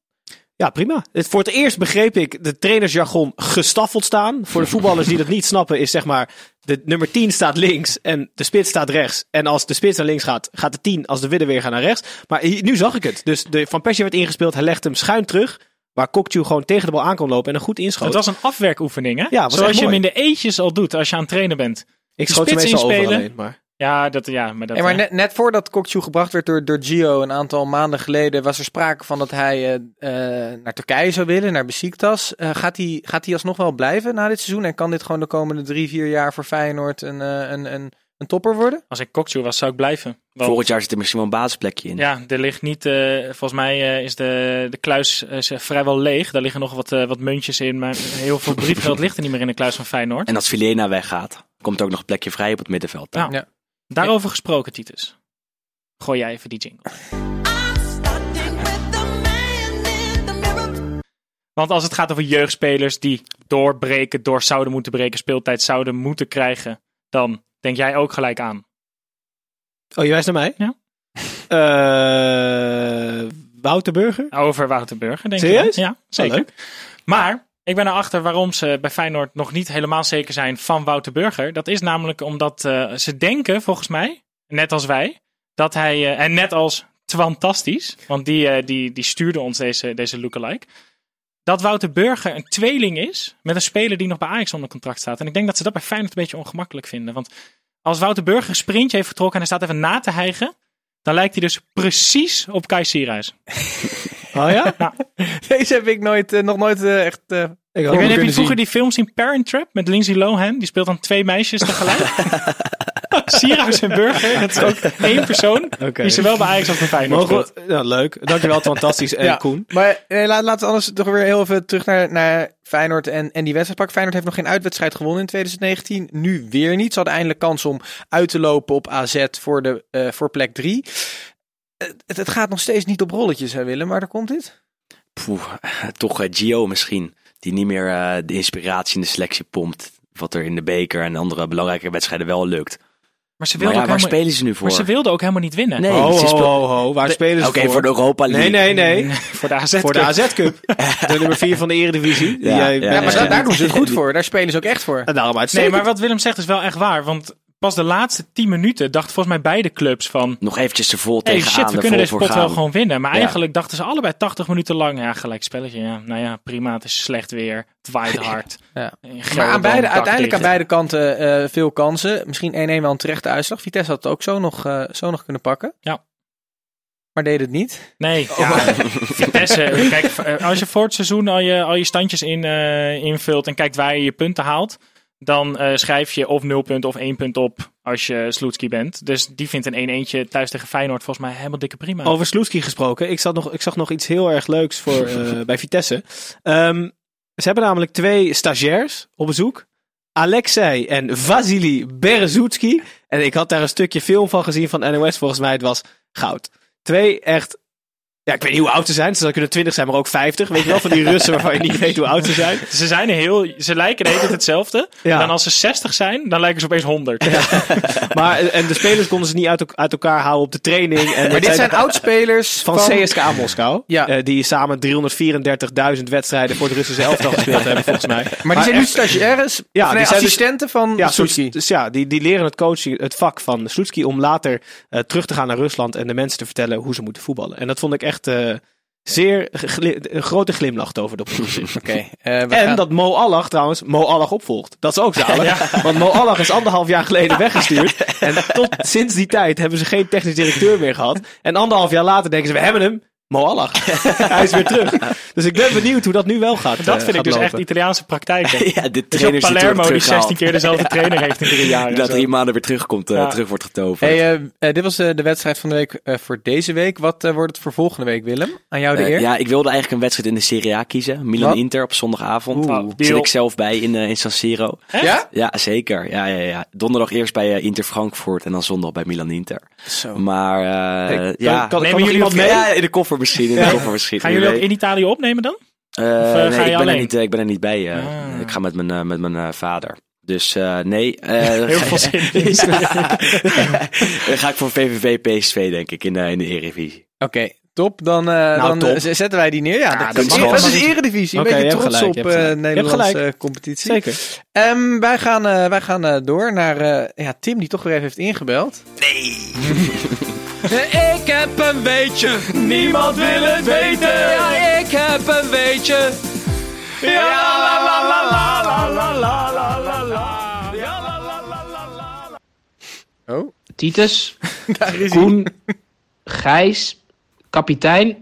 Ja, prima. Voor het eerst begreep ik de trainersjargon gestaffeld staan. Voor de voetballers die dat niet snappen, is zeg maar: de nummer 10 staat links en de spits staat rechts. En als de spits naar links gaat, gaat de 10 als de widden weer gaan naar rechts. Maar nu zag ik het. Dus de, Van Persie werd ingespeeld, hij legde hem schuin terug. Waar Kokchu gewoon tegen de bal aan kon lopen en een goed inschoot. Het was een afwerkoefening, hè? Ja, was Zoals je hem in de eetjes al doet als je aan het trainen bent. ik de schoot hem spits meestal over inspelen. alleen. Maar... Ja, dat, ja maar dat... Hey, maar eh, net, net voordat Kokchu gebracht werd door, door Gio een aantal maanden geleden, was er sprake van dat hij eh, eh, naar Turkije zou willen, naar Besiktas. Eh, gaat, hij, gaat hij alsnog wel blijven na dit seizoen? En kan dit gewoon de komende drie, vier jaar voor Feyenoord een, eh, een, een, een topper worden? Als ik Kokju was, zou ik blijven. Want, Volgend jaar zit er misschien wel een basisplekje in. Ja, er ligt niet... eh, volgens mij eh, is de, de kluis eh, vrijwel leeg. Daar liggen nog wat, eh, wat muntjes in. Maar heel veel briefgeld ligt er niet meer in de kluis van Feyenoord. En als Vilena weggaat, komt er ook nog een plekje vrij op het middenveld. Ja. Ja. Daarover gesproken, Titus. Gooi jij even die jingle. Want als het gaat over jeugdspelers die doorbreken, door zouden moeten breken, speeltijd zouden moeten krijgen, dan denk jij ook gelijk aan. Oh, je wijst naar mij? Ja. Eh, Wouter Burger? Over Wouter Burger, denk Serieus? je? Ja, zeker. leuk. Maar ik ben erachter waarom ze bij Feyenoord nog niet helemaal zeker zijn van Wouter Burger. Dat is namelijk omdat eh, ze denken, volgens mij, net als wij, dat hij, eh, en net als Twantastisch, want die, die, die stuurde ons deze, deze lookalike, dat Wouter Burger een tweeling is met een speler die nog bij Ajax onder contract staat. En ik denk dat ze dat bij Feyenoord een beetje ongemakkelijk vinden. Want als Wouter Burger een sprintje heeft getrokken en hij staat even na te hijgen, dan lijkt hij dus precies op Kai Sierhuis. Oh ja? Deze heb ik nooit, eh, nog nooit eh, echt eh, Ik Ik weet heb je zien. vroeger die film zien Parent Trap met Lindsay Lohan? Die speelt dan twee meisjes tegelijk. Sierhuis en Burger, dat is ook één persoon. Oké. Die zowel bij Ajax als bij Feyenoord Mogen we, leuk. Dankjewel, fantastisch. En Ja. Koen. Maar eh, laat, laten we anders toch weer heel even terug naar, naar Feyenoord en, en die wedstrijd pakken. Feyenoord heeft nog geen uitwedstrijd gewonnen in 2019. Nu weer niet. Ze hadden eindelijk kans om uit te lopen op AZ voor, de, eh, voor plek 3. Het, het gaat nog steeds niet op rolletjes, hè Willem, maar daar komt dit. Poeh, toch eh, Gio misschien. Die niet meer eh, de inspiratie in de selectie pompt. Wat er in de beker en andere belangrijke wedstrijden wel lukt. Maar ze Maar wilden, ja, ook waar helemaal, spelen ze nu voor? maar ze wilden ook helemaal niet winnen. Nee, Ho, ho, ho, ho. Waar spelen ze Oké, voor? voor de Europa League. Nee, nee, nee. Voor de AZ Voor de AZ-cup. De nummer 4 van de Eredivisie. Ja, jij- ja, Ja, maar ja. daar, daar doen ze het goed voor. Daar spelen ze ook echt voor. En daarom Nee, uitstekend. maar wat Willem zegt is wel echt waar. Want pas de laatste 10 minuten dachten volgens mij beide clubs van... Nog eventjes er vol Hey tegenaan. shit, we kunnen deze pot wel gewoon winnen. Maar Ja. eigenlijk dachten ze allebei 80 minuten lang... Ja, gelijk spelletje. Ja, nou ja, prima. Het is slecht weer. Het waait hard. Ja. Maar aan beide, uiteindelijk aan beide kanten eh, veel kansen. Misschien 1-1 wel een terechte uitslag. Vitesse had het ook zo nog, eh, zo nog kunnen pakken. Ja. Maar deed het niet. Nee, ja, Vitesse. Kijk, eh, als je voor het seizoen al je, al je standjes in, eh, invult en kijkt waar je je punten haalt, dan eh, schrijf je of 0 punten of 1 punt op als je Sloetski bent. Dus die vindt een 1-1'tje thuis tegen Feyenoord volgens mij helemaal dikke prima. Over Sloeski gesproken. Ik, zat nog, ik zag nog iets heel erg leuks voor, eh, bij Vitesse. Ehm, ze hebben namelijk twee stagiairs op bezoek. Alexei en Vasily Berezutski. En ik had daar een stukje film van gezien van NOS. Volgens mij het was goud. Twee echt... Ja, ik weet niet hoe oud ze zijn. Ze kunnen 20 zijn, maar ook 50. Weet je wel, van die Russen waarvan je niet weet hoe oud ze zijn. Ze zijn heel, ze lijken de hele tijd hetzelfde. Ja. Dan als ze 60 zijn, dan lijken ze opeens 100. Maar, en de spelers konden ze niet uit, el- uit elkaar houden op de training. En Maar dit zijn oudspelers van, van... CSKA Moskou. Ja. eh, die samen 334.000 wedstrijden voor het Russische elftal gespeeld hebben, volgens mij. Maar die zijn nu stagiaires, Ja, nee, die zijn dus- assistenten van Ja. Soets- dus ja, die, die leren het coaching, het vak van Sloetski om later eh, terug te gaan naar Rusland en de mensen te vertellen hoe ze moeten voetballen. En dat vond ik echt eh, zeer gli- grote glimlach over de eh, we En gaan- dat Mo Allah trouwens Mo Allah opvolgt. Dat is ook zalig. Want Mo Allah is anderhalf jaar geleden weggestuurd. En tot sinds die tijd hebben ze geen technisch directeur meer gehad. En anderhalf jaar later denken ze, we hebben hem. Mo Allah. Hij is weer terug. Dus ik ben benieuwd hoe dat nu wel gaat. Dat eh, vind ik dus lopen. echt Italiaanse praktijk. Ja, de Dus trainers die Palermo die terug 16 keer dezelfde trainer heeft in drie jaar. zo. drie maanden weer terugkomt, eh, Ja. terug wordt getoverd. Hey, eh, dit was eh, de wedstrijd van de week eh, voor deze week. Wat eh, wordt het voor volgende week, Willem? Aan jou de eer. ja, ik wilde eigenlijk een wedstrijd in de Serie A kiezen. Wat? Milan-Inter op zondagavond. Oeh. Daar zit ik zelf bij in, in San Siro. Ja? Ja, zeker. Ja, ja, ja. Donderdag eerst bij eh, Inter Frankfurt en dan zondag bij Milan-Inter. Zo. Maar eh, Hey, ja... kan- jullie iemand ook mee? Ja, in de koffer misschien. In de koffer misschien. Gaan jullie ook in Italië opnemen dan? Eh, ga nee, je ik ben, er alleen? niet, eh, ik ben er niet bij. eh. Ah. Ik ga met mijn, eh, met mijn eh, vader. Dus eh, nee. eh, Heel veel zin in. Dan ga ik voor VVV PSV denk ik in, de in de Eredivisie. Oké, top. Dan, eh, dan top. eh, zetten wij die neer. Ja, dat, dat is, dat is Eredivisie. Een Oké, beetje je hebt trots gelijk, op je hebt eh gelijk. Je hebt Nederlandse eh, competitie. Zeker. Ehm, wij gaan, eh, wij gaan eh, door naar eh, ja, Tim, die toch weer even heeft ingebeld. Ik heb een weetje, niemand wil het weten. Ja, ik heb een weetje. Ja, la la la la la la la la la la. Ja, la la la la la. Oh, Titus, daar is hij. Koen, Gijs, kapitein.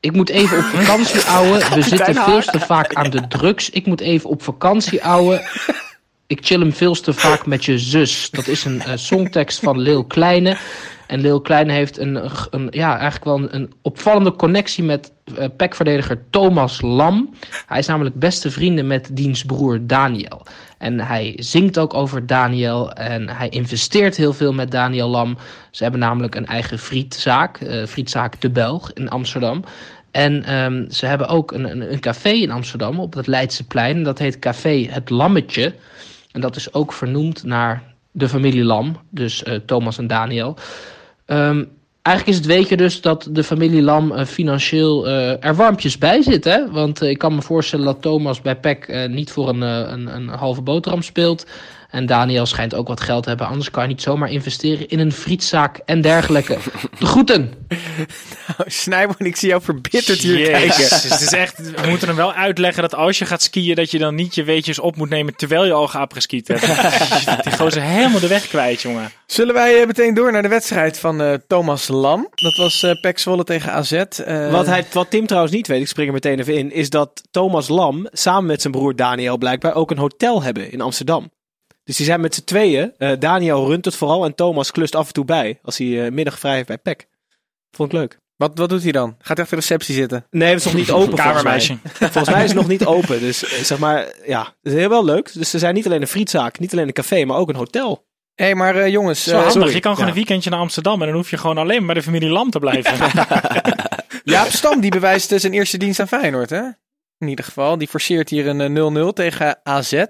Ik moet even op vakantie, ouwe. We zitten veel te vaak aan de drugs. Ik moet even op vakantie, ouwe. Ik chill hem veel te vaak met je zus. Dat is een eh, songtekst van Leel Kleine. En Leel Kleine heeft een, een, ja, eigenlijk wel een, opvallende connectie met eh PEC-verdediger Thomas Lam. Hij is namelijk beste vrienden met diens broer Daniel. En hij zingt ook over Daniel en hij investeert heel veel met Daniel Lam. Ze hebben namelijk een eigen frietzaak, eh, frietzaak De Belg in Amsterdam. En ehm, ze hebben ook een, een, een café in Amsterdam op het Leidseplein. Dat heet Café Het Lammetje. En dat is ook vernoemd naar de familie Lam, dus eh, Thomas en Daniel. Ehm, eigenlijk is het weetje dus dat de familie Lam eh, financieel eh, er warmpjes bij zit. Hè? Want ik kan me voorstellen dat Thomas bij PEC niet voor een, een, een halve boterham speelt. En Daniel schijnt ook wat geld te hebben. Anders kan je niet zomaar investeren in een frietzaak en dergelijke. De groeten! Snijboon, ik zie jou verbitterd hier kijken. Het is echt, we moeten hem wel uitleggen dat als je gaat skiën, dat je dan niet je weetjes op moet nemen terwijl je al geapreskiet hebt. Die gozer helemaal de weg kwijt, jongen. Zullen wij eh, meteen door naar de wedstrijd van eh, Thomas Lam? Dat was eh Pek Zwolle tegen AZ. Eh, Wat, hij, wat Tim trouwens niet weet, ik spring er meteen even in, is dat Thomas Lam samen met zijn broer Daniel blijkbaar ook een hotel hebben in Amsterdam. Dus die zijn met z'n tweeën. eh, Daniel runt het vooral en Thomas klust af en toe bij als hij eh, middag vrij heeft bij PEC. Vond ik leuk. wat, wat doet hij dan? Gaat hij achter de receptie zitten? Nee, het is nog niet open volgens mij. Kamermeisje. Volgens mij is het nog niet open. Dus eh, zeg maar, ja, het is heel wel leuk. Dus ze zijn niet alleen een frietzaak, niet alleen een café, maar ook een hotel. Hé, hey, maar eh, jongens. Handig. sorry. Je kan gewoon Ja. een weekendje naar Amsterdam en dan hoef je gewoon alleen maar bij de familie Lam te blijven. Jaap Stam die bewijst zijn eerste dienst aan Feyenoord, hè? In ieder geval. Die forceert hier een eh, 0-0 tegen AZ.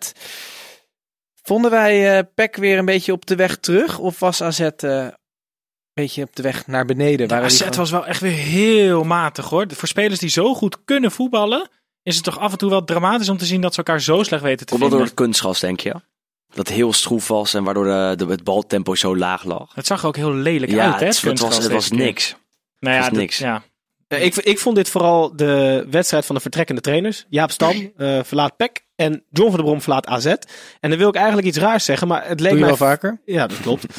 Vonden wij eh PEC weer een beetje op de weg terug? Of was AZ eh, een beetje op de weg naar beneden? De AZ gewoon- was wel echt weer heel matig hoor. Voor spelers die zo goed kunnen voetballen, is het toch af en toe wel dramatisch om te zien dat ze elkaar zo slecht weten te Komt dat door vinden. het kunstgas, denk je? Dat heel stroef was en waardoor de, de- het baltempo zo laag lag. Het zag er ook heel lelijk Ja, uit hè, het, het was, kunstgras het was niks. Nou ja, was dat- niks. Ja. Eh, Ik, ik vond dit vooral de wedstrijd van de vertrekkende trainers. Jaap Stam eh, verlaat PEC en John van der Brom verlaat AZ. En dan wil ik eigenlijk iets raars zeggen, maar het leek Doe je mij... wel vaker? Ja, dat klopt.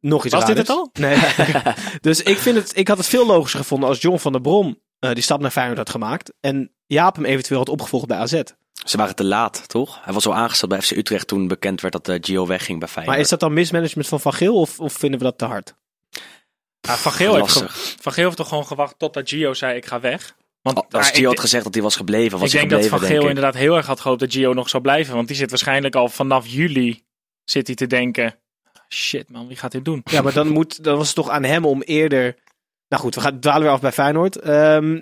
Nog iets Was dit het al? Nee. dus ik, vind het, ik had het veel logischer gevonden als John van der Brom eh, die stap naar Feyenoord had gemaakt. En Jaap hem eventueel had opgevolgd bij AZ. Ze waren te laat, toch? Hij was al aangesteld bij FC Utrecht toen bekend werd dat eh, Gio wegging bij Feyenoord. Maar is dat dan mismanagement van Van Geel of, of vinden we dat te hard? Ja, van, Geel heeft van Geel heeft toch gewoon gewacht totdat Gio zei ik ga weg. Want Als Gio ik, had gezegd dat hij was gebleven, was ik hij denk dat Van Geel inderdaad heel erg had gehoopt dat Gio nog zou blijven. Want die zit waarschijnlijk al vanaf juli zit hij te denken. Shit man, wie gaat dit doen? Ja, maar dan, moet, dan was het toch aan hem om eerder... Nou goed, we gaan dwalen weer af bij Feyenoord. Ehm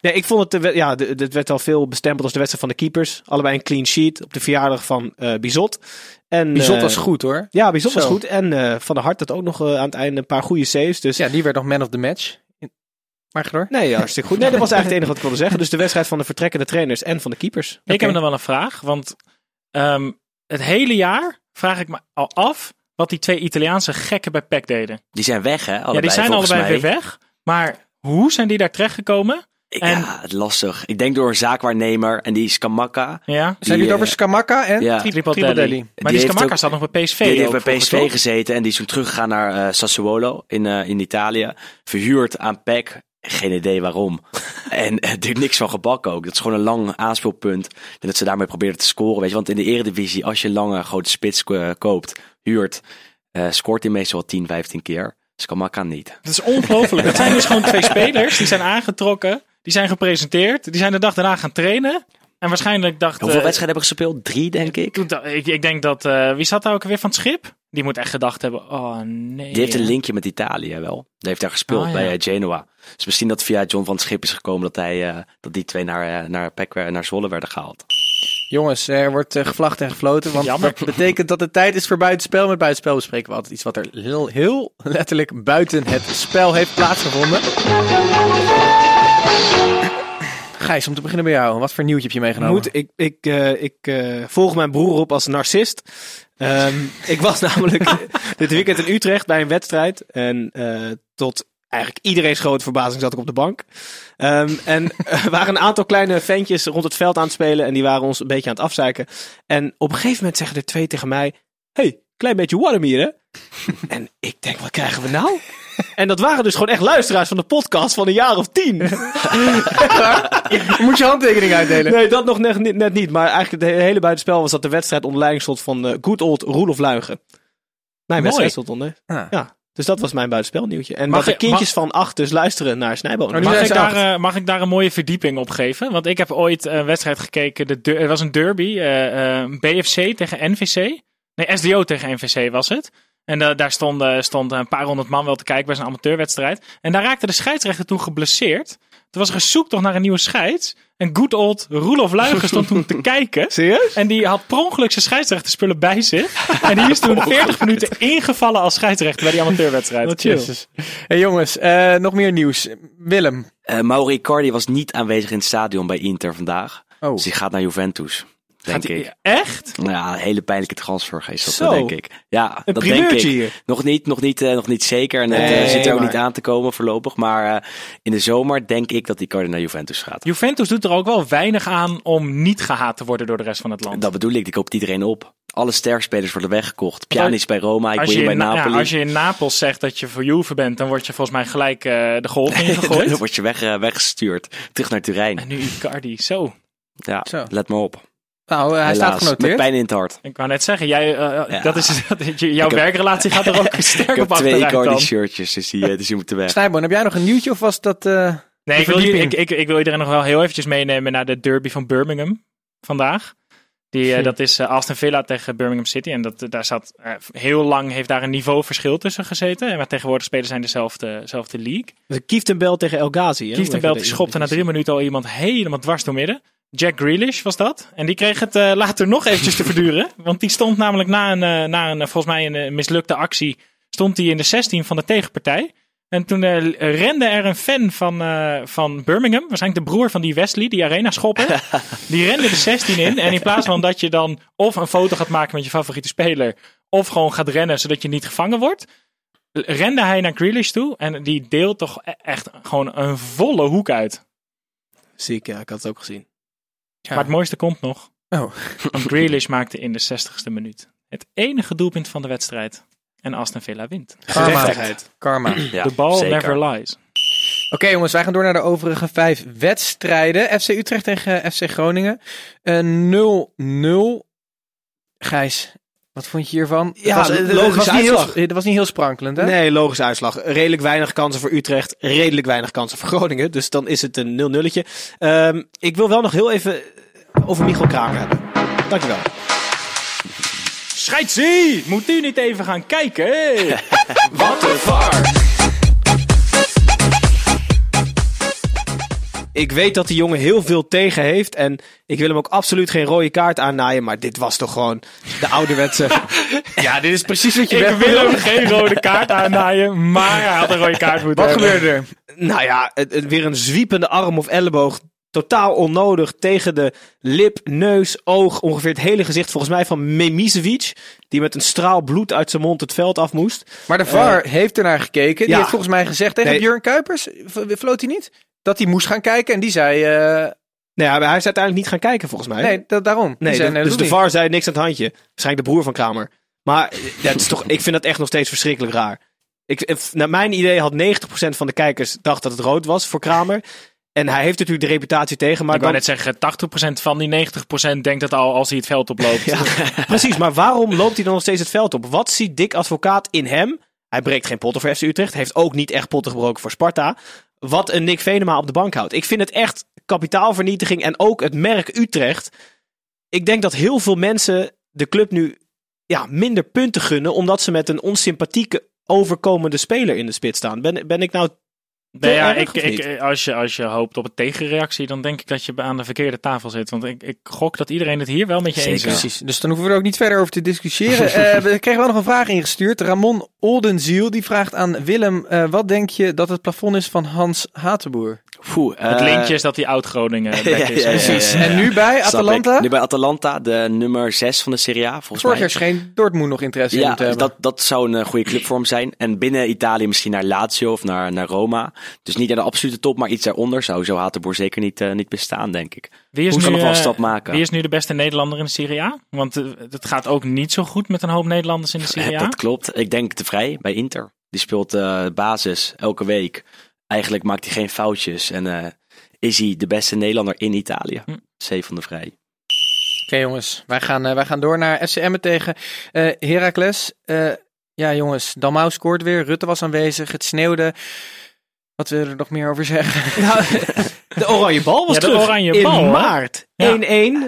nee, ik vond het... Ja, het werd al veel bestempeld als de wedstrijd van de keepers. Allebei een clean sheet op de verjaardag van eh Bizot. En, Bizot eh, was goed hoor. Ja, Bizot was goed. En eh, Van der Hart had ook nog aan het einde een paar goede saves. Dus Ja, die werd nog man of the match. Maar door. nee, hartstikke goed. Nee, dat was eigenlijk het enige wat ik wilde zeggen. Dus de wedstrijd van de vertrekkende trainers en van de keepers. Ik heb nog wel een vraag. Want ehm, het hele jaar vraag ik me al af wat die twee Italiaanse gekken bij PEC deden. Die zijn weg, hè? Allebei, ja, die zijn allebei mij. weer weg. Maar hoe zijn die daar terechtgekomen? Ik- En- Ja, het lastig. Ik denk door een zaakwaarnemer en die is Kamaka. Ja, Zijn jullie het eh, over Scamacca en ja. Tri- Triple Triple Delhi. Maar Die die Scamacca ook- staat nog bij PSV. Die heeft bij PSV gezeten en die is toen teruggegaan naar eh, Sassuolo in, eh, in Italië. Verhuurd aan PEC. Geen idee waarom. en er is niks van gebakken ook. Dat is gewoon een lang aanspeelpunt. En dat ze daarmee proberen te scoren. Weet je? Want in de eredivisie, als je lange grote spits eh, koopt, huurt, eh, scoort hij meestal wel 10, 15 keer. Skamaka niet. Het is ongelooflijk. Het zijn dus gewoon twee spelers. Die zijn aangetrokken. Die zijn gepresenteerd. Die zijn de dag daarna gaan trainen. En waarschijnlijk dacht... Hoeveel wedstrijden hebben ze gespeeld? Drie, denk ik. ik, ik denk dat... eh, wie zat daar ook weer van het schip? Die moet echt gedacht hebben. Oh nee. Die heeft een linkje met Italië wel. Die heeft daar gespeeld ja. bij Genoa. Dus misschien dat via John van het Schip is gekomen dat, hij, eh, dat die twee naar, eh, naar, eh, naar Zwolle werden gehaald. Jongens, er wordt eh, gevlacht en gefloten. Want Jammer. dat betekent dat het tijd is voor buitenspel. Met buitenspel bespreken we altijd iets wat er heel, heel letterlijk buiten het spel heeft plaatsgevonden. Gijs, om te beginnen bij jou. Wat voor nieuwtje heb je meegenomen? Moet, ik ik, eh, ik eh, volg mijn broer op als narcist. Ehm, ik was namelijk dit weekend in Utrecht bij een wedstrijd. En eh, tot eigenlijk iedereen's grote verbazing zat ik op de bank. Ehm, en er waren een aantal kleine ventjes rond het veld aan het spelen. En die waren ons een beetje aan het afzeiken. En op een gegeven moment zeggen er twee tegen mij... hey, klein beetje Warmier hè? en ik denk, wat krijgen we nou? En dat waren dus gewoon echt luisteraars van de podcast van een jaar of tien. Moet je handtekening uitdelen. Nee, dat nog net, net niet. Maar eigenlijk het hele buitenspel was dat de wedstrijd onder leiding stond van eh good old Roelof Luigen. Mijn wedstrijd stond onder. Ah. Ja. Dus dat was mijn buitenspelnieuwtje. En Mag dat de ik- kindjes van acht dus luisteren naar Snijboom. Die Mag zijn ik, daar, eh, mag ik daar een mooie verdieping op geven? Want ik heb ooit een wedstrijd gekeken. De het was een derby. eh, eh, BFC tegen NVC. Nee, SDO tegen NVC was het. En eh, daar stonden stond een paar honderd man wel te kijken bij zo'n amateurwedstrijd. En daar raakte de scheidsrechter toen geblesseerd. Toen was er een zoektocht naar een nieuwe scheids. En good old Roelof Luigen stond toen te kijken. Serieus? En die had per ongeluk zijn scheidsrechterspullen bij zich. En die is toen 40 minuten ingevallen als scheidsrechter bij die amateurwedstrijd. Jezus. Hey jongens, eh, nog meer nieuws. Willem. Eh Mauro Icardi was niet aanwezig in het stadion bij Inter vandaag. Oh. Dus hij gaat naar Juventus. Denk Gaat die- ik. Echt? Nou ja, een hele pijnlijke transfer is dat, Zo. denk ik. Ja, dat denk ik. hier. Nog niet, nog niet, eh, nog niet zeker. En het eh, Nee, zit er ook niet aan te komen voorlopig. Maar eh, in de zomer denk ik dat Icardi naar Juventus gaat. Juventus doet er ook wel weinig aan om niet gehaat te worden door de rest van het land. Dat bedoel ik, die koopt iedereen op. Alle sterkspelers worden weggekocht. Pjanic bij Roma, als, je Higuaín bij Napoli. ja, als je in Napels zegt dat je voor Juve bent, dan word je volgens mij gelijk de golf ingegooid. Dan word je weg, weggestuurd. Terug naar Turijn. en nu Icardi, zo. Ja, Zo. let maar op. Nou, eh, hij Helaas, staat Met genoteerd. pijn in het hart. Ik wou net zeggen, jij, eh, Ja. dat is, jouw heb- werkrelatie gaat er ook sterk Ik heb op twee achteruit dan. Icardi shirtjes, dus die, eh, dus die moeten weg. Snijboon, heb jij nog een nieuwtje of was dat... eh, Nee, ik wil, ik, ik, ik wil iedereen nog wel heel eventjes meenemen naar de derby van Birmingham vandaag. Die, eh, dat is eh, Aston Villa tegen Birmingham City. En dat, daar zat eh, heel lang heeft daar een niveauverschil tussen gezeten. En maar tegenwoordig spelen zijn dezelfde, dezelfde league. Kieftenbelt tegen El Ghazi. die schopte na drie minuten al iemand helemaal dwars door midden. Jack Grealish was dat. En die kreeg het eh, later nog eventjes te verduren. Want die stond namelijk na een, eh, na een eh, volgens mij een mislukte actie, stond hij in de 16 van de tegenpartij. En toen rende er een fan van, van Birmingham, waarschijnlijk de broer van die Wesley, die arena schopper. die rende de 16 in. En in plaats van dat je dan of een foto gaat maken met je favoriete speler, of gewoon gaat rennen zodat je niet gevangen wordt, rende hij naar Grealish toe. En die deelt toch e- echt gewoon een volle hoek uit. Ziek, ja, ik had het ook gezien. Maar het mooiste komt nog. Oh. Want Grealish maakte in de 60ste minuut het enige doelpunt van de wedstrijd. En Aston Villa wint. Karma. Ja, de ball zeker. never lies. Oké jongens, wij gaan door naar de overige vijf wedstrijden. FC Utrecht tegen FC Groningen. Een 0-0. Gijs, wat vond je hiervan? Ja, het was, het logische was niet heel, uitslag. het was niet heel sprankelend, hè? Nee, logische uitslag. Redelijk weinig kansen voor Utrecht. Redelijk weinig kansen voor Groningen. Dus dan is het een 0-nulletje. Ehm, ik wil wel nog heel even over Michel Kramer hebben. Dankjewel. Scheidsie! Moet u niet even gaan kijken? Wat een var. Ik weet dat die jongen heel veel tegen heeft. En ik wil hem ook absoluut geen rode kaart aannaaien. Maar dit was toch gewoon de ouderwetse... Ja, dit is precies wat je Ik wil hem geen rode kaart aannaaien, maar hij had een rode kaart moeten Wat hebben. gebeurde er? nou ja, het- het- weer een zwiepende arm of elleboog. Totaal onnodig tegen de lip, neus, oog. Ongeveer het hele gezicht volgens mij van Memisevic. Die met een straal bloed uit zijn mond het veld af moest. Maar de VAR heeft ernaar gekeken. Die ja. heeft volgens mij gezegd tegen Nee. Björn Kuipers, floot hij niet? Dat hij moest gaan kijken en die zei, eh, Nou ja, maar hij is uiteindelijk niet gaan kijken volgens mij. nee, dat, daarom. Nee, zei, de- nee, dat dus de VAR zei niks aan het handje. Waarschijnlijk de broer van Kramer. Maar ja, het is toch, ik vind dat echt nog steeds verschrikkelijk raar. Ik, eh, naar mijn idee had 90% van de kijkers dacht dat het rood was voor Kramer. En hij heeft natuurlijk de reputatie tegen. Maar ik wou dan, net zeggen, 80% van die 90% denkt het al als hij het veld oploopt. Ja, precies, maar waarom loopt hij dan nog steeds het veld op? Wat ziet Dick Advocaat in hem? Hij breekt geen potten voor FC Utrecht. Heeft ook niet echt potten gebroken voor Sparta. Wat een Nick Venema op de bank houdt. Ik vind het echt kapitaalvernietiging. En ook het merk Utrecht. Ik denk dat heel veel mensen de club nu ja, minder punten gunnen. Omdat ze met een onsympathieke overkomende speler in de spits staan. Ben, ben ik nou... Nee, ja, ik, ik, als, je, als je hoopt op een tegenreactie, dan denk ik dat je aan de verkeerde tafel zit. Want ik, ik gok dat iedereen het hier wel met je eens is. Precies, dus dan hoeven we er ook niet verder over te discussiëren. Eh, we kregen wel nog een vraag ingestuurd. Ramon Oldenziel die vraagt aan Willem: eh, wat denk je dat het plafond is van Hans Hatenboer? Poeh, Het eh, linkje is dat hij oud-Groningen is. ja, ja, Precies. ja, ja. En nu bij. Atalanta? Nu bij Atalanta, de nummer 6 van de Serie A, volgens Vorig mij. jaar scheen Dortmund nog interesse in Ja, te hebben. dat, dat zou een eh, goede club voor hem zijn. En binnen Italië misschien naar Lazio of naar, naar Roma. Dus niet naar de absolute top, maar iets daaronder zou zo Hatenboer zeker niet, eh, niet bestaan, denk ik. Wie is, nu, nog wel een stap maken. wie is nu de beste Nederlander in de Serie A? Want het gaat ook niet zo goed met een hoop Nederlanders in de Serie A. Dat klopt. Ik denk de Vrij bij Inter. Die speelt eh, basis elke week. Eigenlijk maakt hij geen foutjes. En eh, is hij de beste Nederlander in Italië. Hm. C van de Vrij. Oké jongens, wij gaan, eh, wij gaan door naar FCM tegen eh Heracles. Eh, ja jongens, Dalmau scoort weer, Rutte was aanwezig, het sneeuwde. Wat willen we er nog meer over zeggen? Nou, de oranje bal was Ja, de terug. oranje in bal, hè? maart. Ja.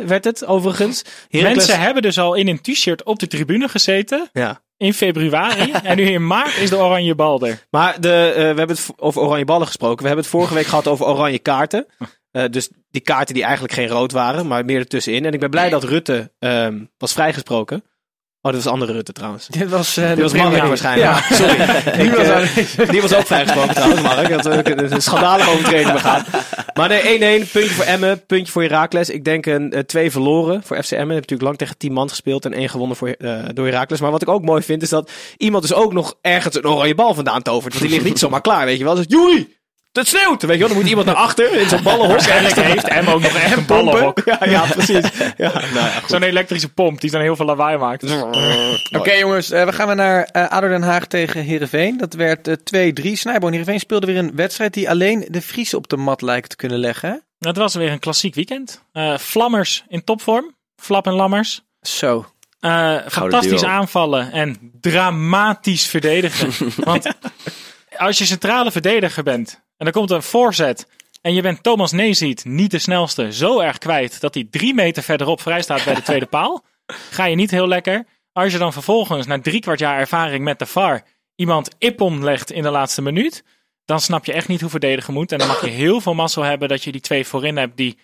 1-1 werd het overigens. Heracles- Mensen hebben dus al in een t-shirt op de tribune gezeten Ja. In februari. en nu in maart is de oranje bal er. Maar de, eh, we hebben het over oranje ballen gesproken. We hebben het vorige week gehad over oranje kaarten. Eh, dus die kaarten die eigenlijk geen rood waren, maar meer ertussenin. En ik ben blij dat Rutte ehm, was vrijgesproken. Oh, dat was andere Rutte trouwens. Dit was, eh, Die de was Mark waarschijnlijk. Ja. Sorry. Die was eh, aanwezig. die was ook vrijgesproken trouwens, Mark. Dat ook een schandalige overtreding begaan. Maar nee, 1-1. Puntje voor Emmen, puntje voor Heracles. Ik denk een eh, twee verloren voor FC Emmen. Hebben natuurlijk lang tegen 10 man gespeeld en één gewonnen voor, eh, door Heracles. Maar wat ik ook mooi vind, is dat iemand dus ook nog ergens een oranje bal vandaan tovert. Want die ligt niet zomaar klaar, weet je wel. Dus Joeri, het sneeuwt! Weet je wel, dan moet iemand naar achter in zo'n ballenhok. Waarschijnlijk heeft Em ook nog echt een ballenhok. Ja, ja, precies. Ja, nou ja. Zo'n elektrische pomp die dan heel veel lawaai maakt. Oké jongens, eh, we gaan weer naar ADO Den Haag tegen Heerenveen. Dat werd eh, 2-3. Snijboon Heerenveen speelde weer een wedstrijd die alleen de Friese op de mat lijkt te kunnen leggen. Het was weer een klassiek weekend. Eh, Vlammers in topvorm. Flap en Lammers. Zo. Eh, fantastisch duo. aanvallen en dramatisch verdedigen. Want als je centrale verdediger bent en er komt een voorzet en je bent Thomas Neziet, niet de snelste, zo erg kwijt dat hij drie meter verderop vrij staat bij de tweede paal, ga je niet heel lekker. Als je dan vervolgens na drie kwart jaar ervaring met de VAR iemand ippon legt in de laatste minuut, dan snap je echt niet hoe verdedigen moet. En dan mag je heel veel mazzel hebben dat je die twee voorin hebt die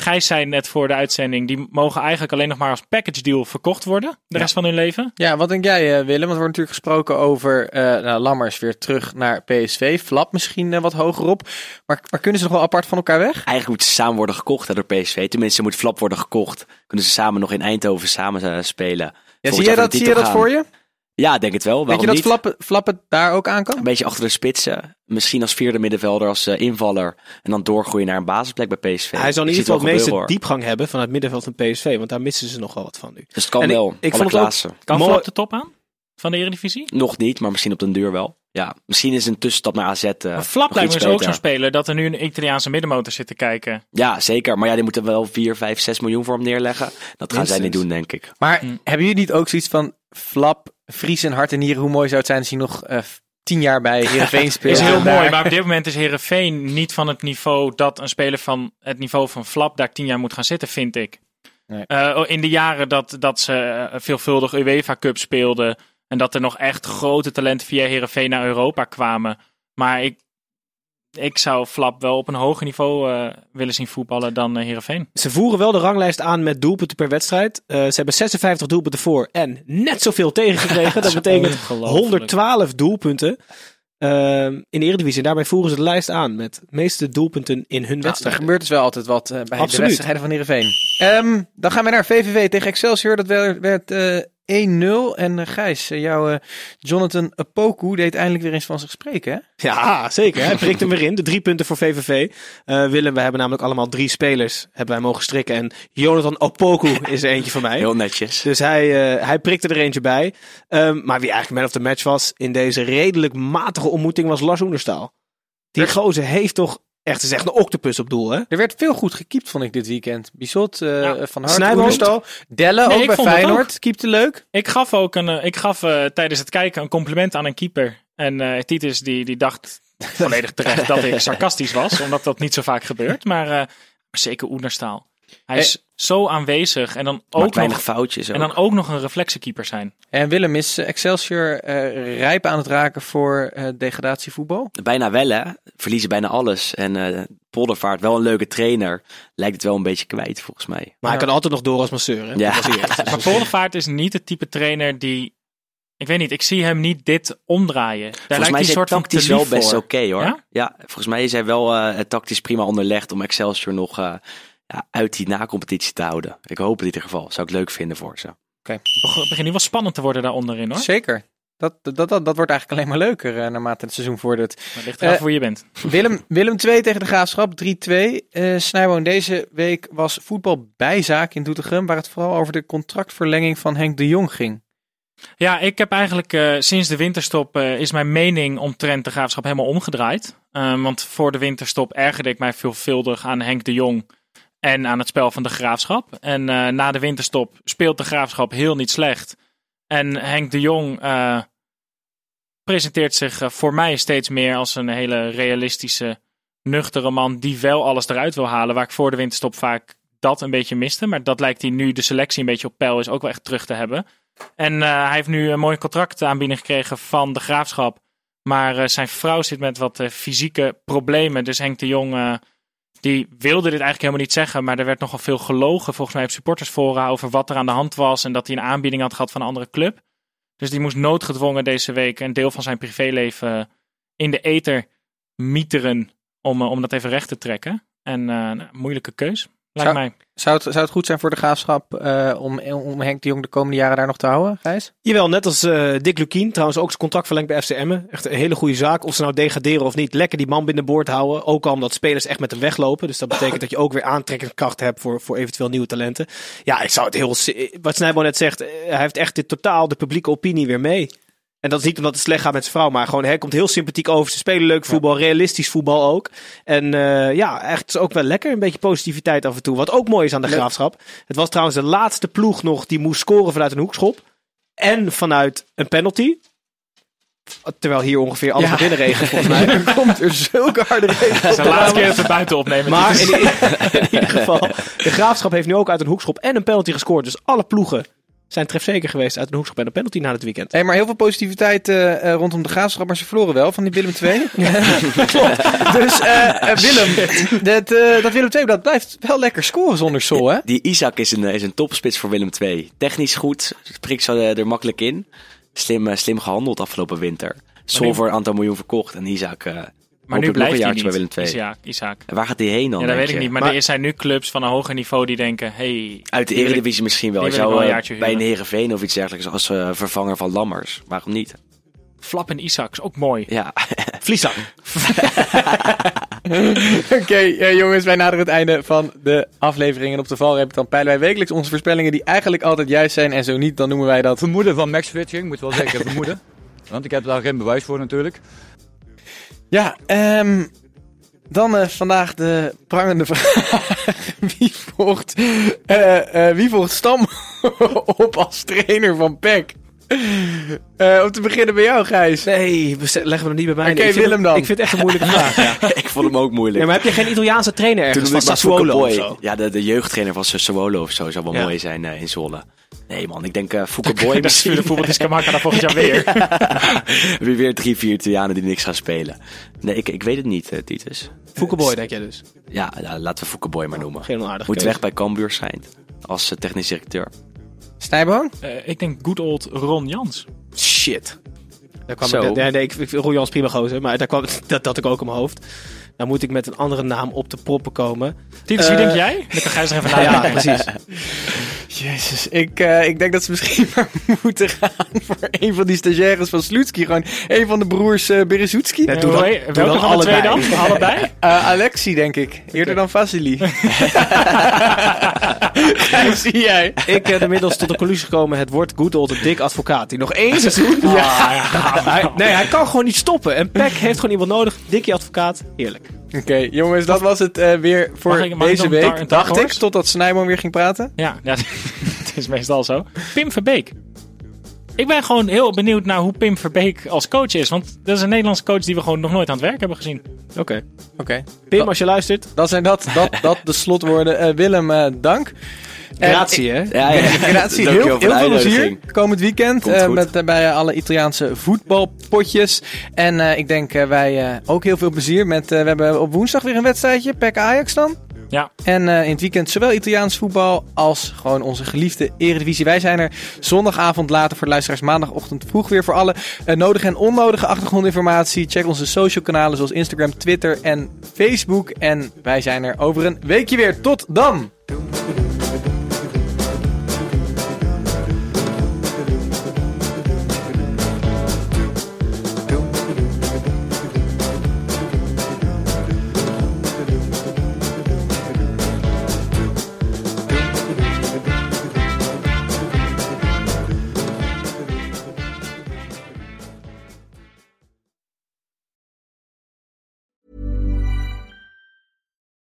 Gijs zei net voor de uitzending, die mogen eigenlijk alleen nog maar als package deal verkocht worden. De rest van hun leven. Ja, wat denk jij eh, Willem? Want er wordt natuurlijk gesproken over eh nou, Lammers weer terug naar PSV. Flap misschien eh, wat hoger op. Maar, maar kunnen ze nog wel apart van elkaar weg? Eigenlijk moeten ze samen worden gekocht hè, door PSV. Tenminste, moet Flap worden gekocht. Kunnen ze samen nog in Eindhoven samen spelen. Ja, zie dat, zie je dat voor je? Ja, denk het wel. Denk Waarom je dat niet? Flap, Flap het daar ook aan kan? Een beetje achter de spitsen. Misschien als vierde middenvelder, als eh, invaller. En dan doorgroeien naar een basisplek bij PSV. Hij zal in ieder geval het wel meeste hoor. diepgang hebben van het middenveld van PSV. Want daar missen ze nog wel wat van nu. Dus het kan En wel. ik Alle vond het ook-. Kan. Flap de top aan van de Eredivisie? Nog niet, maar misschien op den duur wel. Ja, misschien is een tussenstap naar AZ. eh, Maar Flap lijkt me dus ook zo'n speler dat er nu een Italiaanse middenmotor zit te kijken. Ja, zeker. Maar ja, die moeten wel 4, 5, 6 miljoen voor hem neerleggen. Dat gaan zij niet doen, denk ik. Maar Hm. hebben jullie niet ook zoiets van Flap, Vries en hart en nieren? Hoe mooi zou het zijn als hij nog eh, tien jaar bij Heerenveen speelt? Is heel mooi, maar op dit moment is Herenveen niet van het niveau dat een speler van het niveau van Flap daar tien jaar moet gaan zitten, vind ik. Nee. Eh, in de jaren dat, dat ze eh, veelvuldig UEFA Cup speelden en dat er nog echt grote talenten via Herenveen naar Europa kwamen. Maar ik, ik zou Flap wel op een hoger niveau eh, willen zien voetballen dan uh, Herenveen. Ze voeren wel de ranglijst aan met doelpunten per wedstrijd. Eh, ze hebben 56 doelpunten voor en net zoveel tegengekregen. dat betekent Ongelooflijk. 112 doelpunten ehm, in de Eredivisie. En daarbij voeren ze de lijst aan met de meeste doelpunten in hun Ja, er wedstrijd. gebeurt dus wel altijd wat bij de Absoluut. wedstrijden van Heerenveen. Ehm dan gaan we naar VVV tegen Excelsior. Dat werd, werd eh, 1-0. En eh, Gijs, eh, jouw eh, Jonathan Apoku deed eindelijk weer eens van zich spreken. Hè? Ja, zeker. Hij prikt hem weer in. De drie punten voor VVV. Eh, Willem, we hebben namelijk allemaal drie spelers. Hebben wij mogen strikken. En Jonathan Opoku is er eentje van mij. Heel netjes. Dus hij, eh, hij prikte er eentje bij. Ehm, maar wie eigenlijk man of the match was in deze redelijk matige ontmoeting was Lars Oenerstaal. Die gozer heeft toch echt, het is echt een octopus op doel, hè? Er werd veel goed gekiept, vond ik dit weekend. Bizot, eh, Ja. Van Hart. Delle, Nee, ook bij Feyenoord. Keepte leuk. Ik gaf ook een, eh, ik gaf eh, tijdens het kijken een compliment aan een keeper. En eh Titus die, die dacht volledig terecht dat ik sarcastisch was, omdat dat niet zo vaak gebeurt. Maar, eh, maar zeker Oenerstaal. Hij is zo aanwezig en dan ook weinig nog, foutjes. en dan ook nog een reflexenkeeper zijn. En Willem, is eh, Excelsior eh, rijp aan het raken voor eh, degradatievoetbal? Bijna wel, hè? Verliezen bijna alles. En eh Poldervaart, wel een leuke trainer. Lijkt het wel een beetje kwijt, volgens mij. Maar hij kan altijd nog door als masseur, hè? Ja. Maar Poldervaart is niet het type trainer die... Ik weet niet, ik zie hem niet dit omdraaien. Daar Volgens lijkt mij hij is soort tactisch wel best oké, hoor. Ja? Ja? volgens mij is hij wel eh, tactisch prima onderlegd om Excelsior nog eh, ja, uit die na-competitie te houden. Ik hoop in ieder geval. Zou ik leuk vinden voor ze. Het begint nu wel spannend te worden daar onderin hoor. Zeker. Dat, dat, dat, dat wordt eigenlijk alleen maar leuker eh, naarmate het seizoen vordert. Maar ligt eraf Eh, hoe je bent. Willem, Willem 2 tegen de Graafschap, 3-2. Eh Snijboon, deze week was voetbal bijzaak in Doetinchem, waar het vooral over de contractverlenging van Henk de Jong ging. Ja, ik heb eigenlijk eh, sinds de winterstop eh, is mijn mening omtrent de graafschap helemaal omgedraaid. Eh, want voor de winterstop ergerde ik mij veelvuldig aan Henk de Jong en aan het spel van de graafschap. En eh, na de winterstop speelt de graafschap heel niet slecht. En Henk de Jong eh, presenteert zich eh, voor mij steeds meer als een hele realistische, nuchtere man die wel alles eruit wil halen. Waar ik voor de winterstop vaak dat een beetje miste. Maar dat lijkt hij nu de selectie een beetje op peil is ook wel echt terug te hebben. En hij heeft nu een mooi contract aanbieding gekregen van de graafschap. Maar zijn vrouw zit met wat fysieke problemen. Dus Henk de Jong, die wilde dit eigenlijk helemaal niet zeggen. Maar er werd nogal veel gelogen volgens mij op supportersfora over wat er aan de hand was. En dat hij een aanbieding had gehad van een andere club. Dus die moest noodgedwongen deze week een deel van zijn privéleven in de ether mieteren. Om, eh, om dat even recht te trekken. En eh, moeilijke keus, lijkt Zou- mij. Zou het, zou het goed zijn voor de Graafschap eh, om, om Henk de Jong de komende jaren daar nog te houden, Gijs? Jawel, net als eh, Dick Lukien. Trouwens ook zijn contract verlengd bij FC Emmen. Echt een hele goede zaak. Of ze nou degraderen of niet. Lekker die man binnenboord houden. Ook al omdat spelers echt met hem weglopen. Dus dat betekent dat je ook weer aantrekkingskracht hebt voor, voor eventueel nieuwe talenten. Ja, ik zou het heel... Wat Snijbo net zegt. eh, Hij heeft echt dit totaal de publieke opinie weer mee. En dat is niet omdat het slecht gaat met zijn vrouw. Maar gewoon hij komt heel sympathiek over. Ze spelen leuk voetbal. Realistisch voetbal ook. En eh, ja, echt is ook wel lekker. Een beetje positiviteit af en toe. Wat ook mooi is aan de Leuk. graafschap. Het was trouwens de laatste ploeg nog die moest scoren vanuit een hoekschop. En vanuit een penalty. Terwijl hier ongeveer alles Ja. naar binnen regent, volgens mij. Er komt er zulke harde regen de laatste keer dat we buiten opnemen. Maar in ieder geval, de Graafschap heeft nu ook uit een hoekschop en een penalty gescoord. Dus alle ploegen zijn trefzeker geweest uit een hoekschop en een penalty na het weekend. Hey, maar heel veel positiviteit eh, eh, rondom de graafschap, maar ze verloren wel van die Willem II. Klopt. Dus eh, Willem, dat, eh, dat Willem II dat blijft wel lekker scoren zonder Sol, hè? Die Isaac is een, is een topspits voor Willem II. Technisch goed, prikt zo er makkelijk in. Slim, slim gehandeld afgelopen winter. Sol voor een aantal miljoen verkocht en Isaac eh maar nu blijft hij jaartje niet. bij Willem II. Isaac, Isaac. En waar gaat hij heen dan? Ja, dat weet ik je? niet. Maar, Maar- er zijn nu clubs van een hoger niveau die denken... Hey, Uit de ik- Eredivisie misschien wel. ik zou wel een eh, bij een huren. Heerenveen of iets dergelijks als eh, vervanger van Lammers. Waarom niet? Flap en Isaac is ook mooi. Ja, Vliesang. Oké, eh, jongens, wij naderen het einde van de aflevering. En op de valreep dan peilen wij wekelijks onze voorspellingen die eigenlijk altijd juist zijn. En zo niet, dan noemen wij dat... Vermoeden van matchfitching, moet wel zeker vermoeden. Want ik heb daar geen bewijs voor natuurlijk. Ja, ehm, dan eh, vandaag de prangende vraag. wie, volgt, eh, eh, wie volgt Stam op als trainer van PEC? Eh, om te beginnen bij jou, Gijs. Nee, leggen we nog niet bij mij. Oké, Nee, ik vind Willem het- dan. Ik vind het echt een moeilijke vraag. Ja. ik vond hem ook moeilijk. Ja, maar heb je geen Italiaanse trainer Toen ergens noemde van Sassuolo of zo? Boy. Ja, de, de jeugdtrainer van Sassuolo of zo zou wel Ja. mooi zijn in Zwolle. Nee man, ik denk eh Foucault Boy Dat misschien. voetbal is Kamaka dan volgend jaar weer. Weer weer drie, vier Italianen die niks gaan spelen. Nee, ik, ik weet het niet, eh, Titus. Foucault denk jij dus? Ja, laten we Foucault Boy maar noemen. Geen onaardige Moet keuze. weg bij Cambuur schijnt. Als eh, technisch directeur. Snijboon? Eh, ik denk good old Ron Jans. Shit. Daar kwam Zo. ik, nee, nee, ik, ik vind Royals prima gozer, maar daar kwam, dat had ik ook in mijn hoofd. Dan moet ik met een andere naam op de proppen komen. Titus, wie Eh, denk jij? Dan kan Gijs er even Ja, nadenken. precies. Jezus, ik, eh, ik denk dat ze misschien maar moeten gaan voor een van die stagiaires van Slutski. Gewoon een van de broers uh, Berezoetski. Ja, Eh, doe dan- heet- doe welke dan van de twee dan? allebei. Allebei? Eh, Alexi, denk ik. Eerder dan Vasily. Zie jij? Ik ben inmiddels tot de conclusie gekomen, het wordt good old een dik advocaat. Die nog één seizoen... Hij, nee, hij kan gewoon niet stoppen. En Peck heeft gewoon iemand nodig. Dikkie advocaat, heerlijk. Oké, jongens, dat was het eh, weer voor ik- deze week. Dacht ik, totdat Snijboom weer ging praten. Ja, ja het is meestal zo. Pim Verbeek. Ik ben gewoon heel benieuwd naar hoe Pim Verbeek als coach is. Want dat is een Nederlandse coach die we gewoon nog nooit aan het werk hebben gezien. Oké. Oké. Pim, als je luistert, Dat zijn dat, dat, dat de slotwoorden. Eh, Willem, eh, dank. En gratie hè. Ja. Grazie, heel, veel plezier komend weekend eh, met, eh, bij alle Italiaanse voetbalpotjes. En eh, ik denk eh, wij eh, ook heel veel plezier met, eh, we hebben op woensdag weer een wedstrijdje, PEC Ajax dan. Ja, En eh, in het weekend zowel Italiaans voetbal als gewoon onze geliefde Eredivisie. Wij zijn er zondagavond later voor de luisteraars maandagochtend vroeg weer voor alle eh, nodige en onnodige achtergrondinformatie. Check onze social kanalen zoals Instagram, Twitter en Facebook. En wij zijn er over een weekje weer. Tot dan!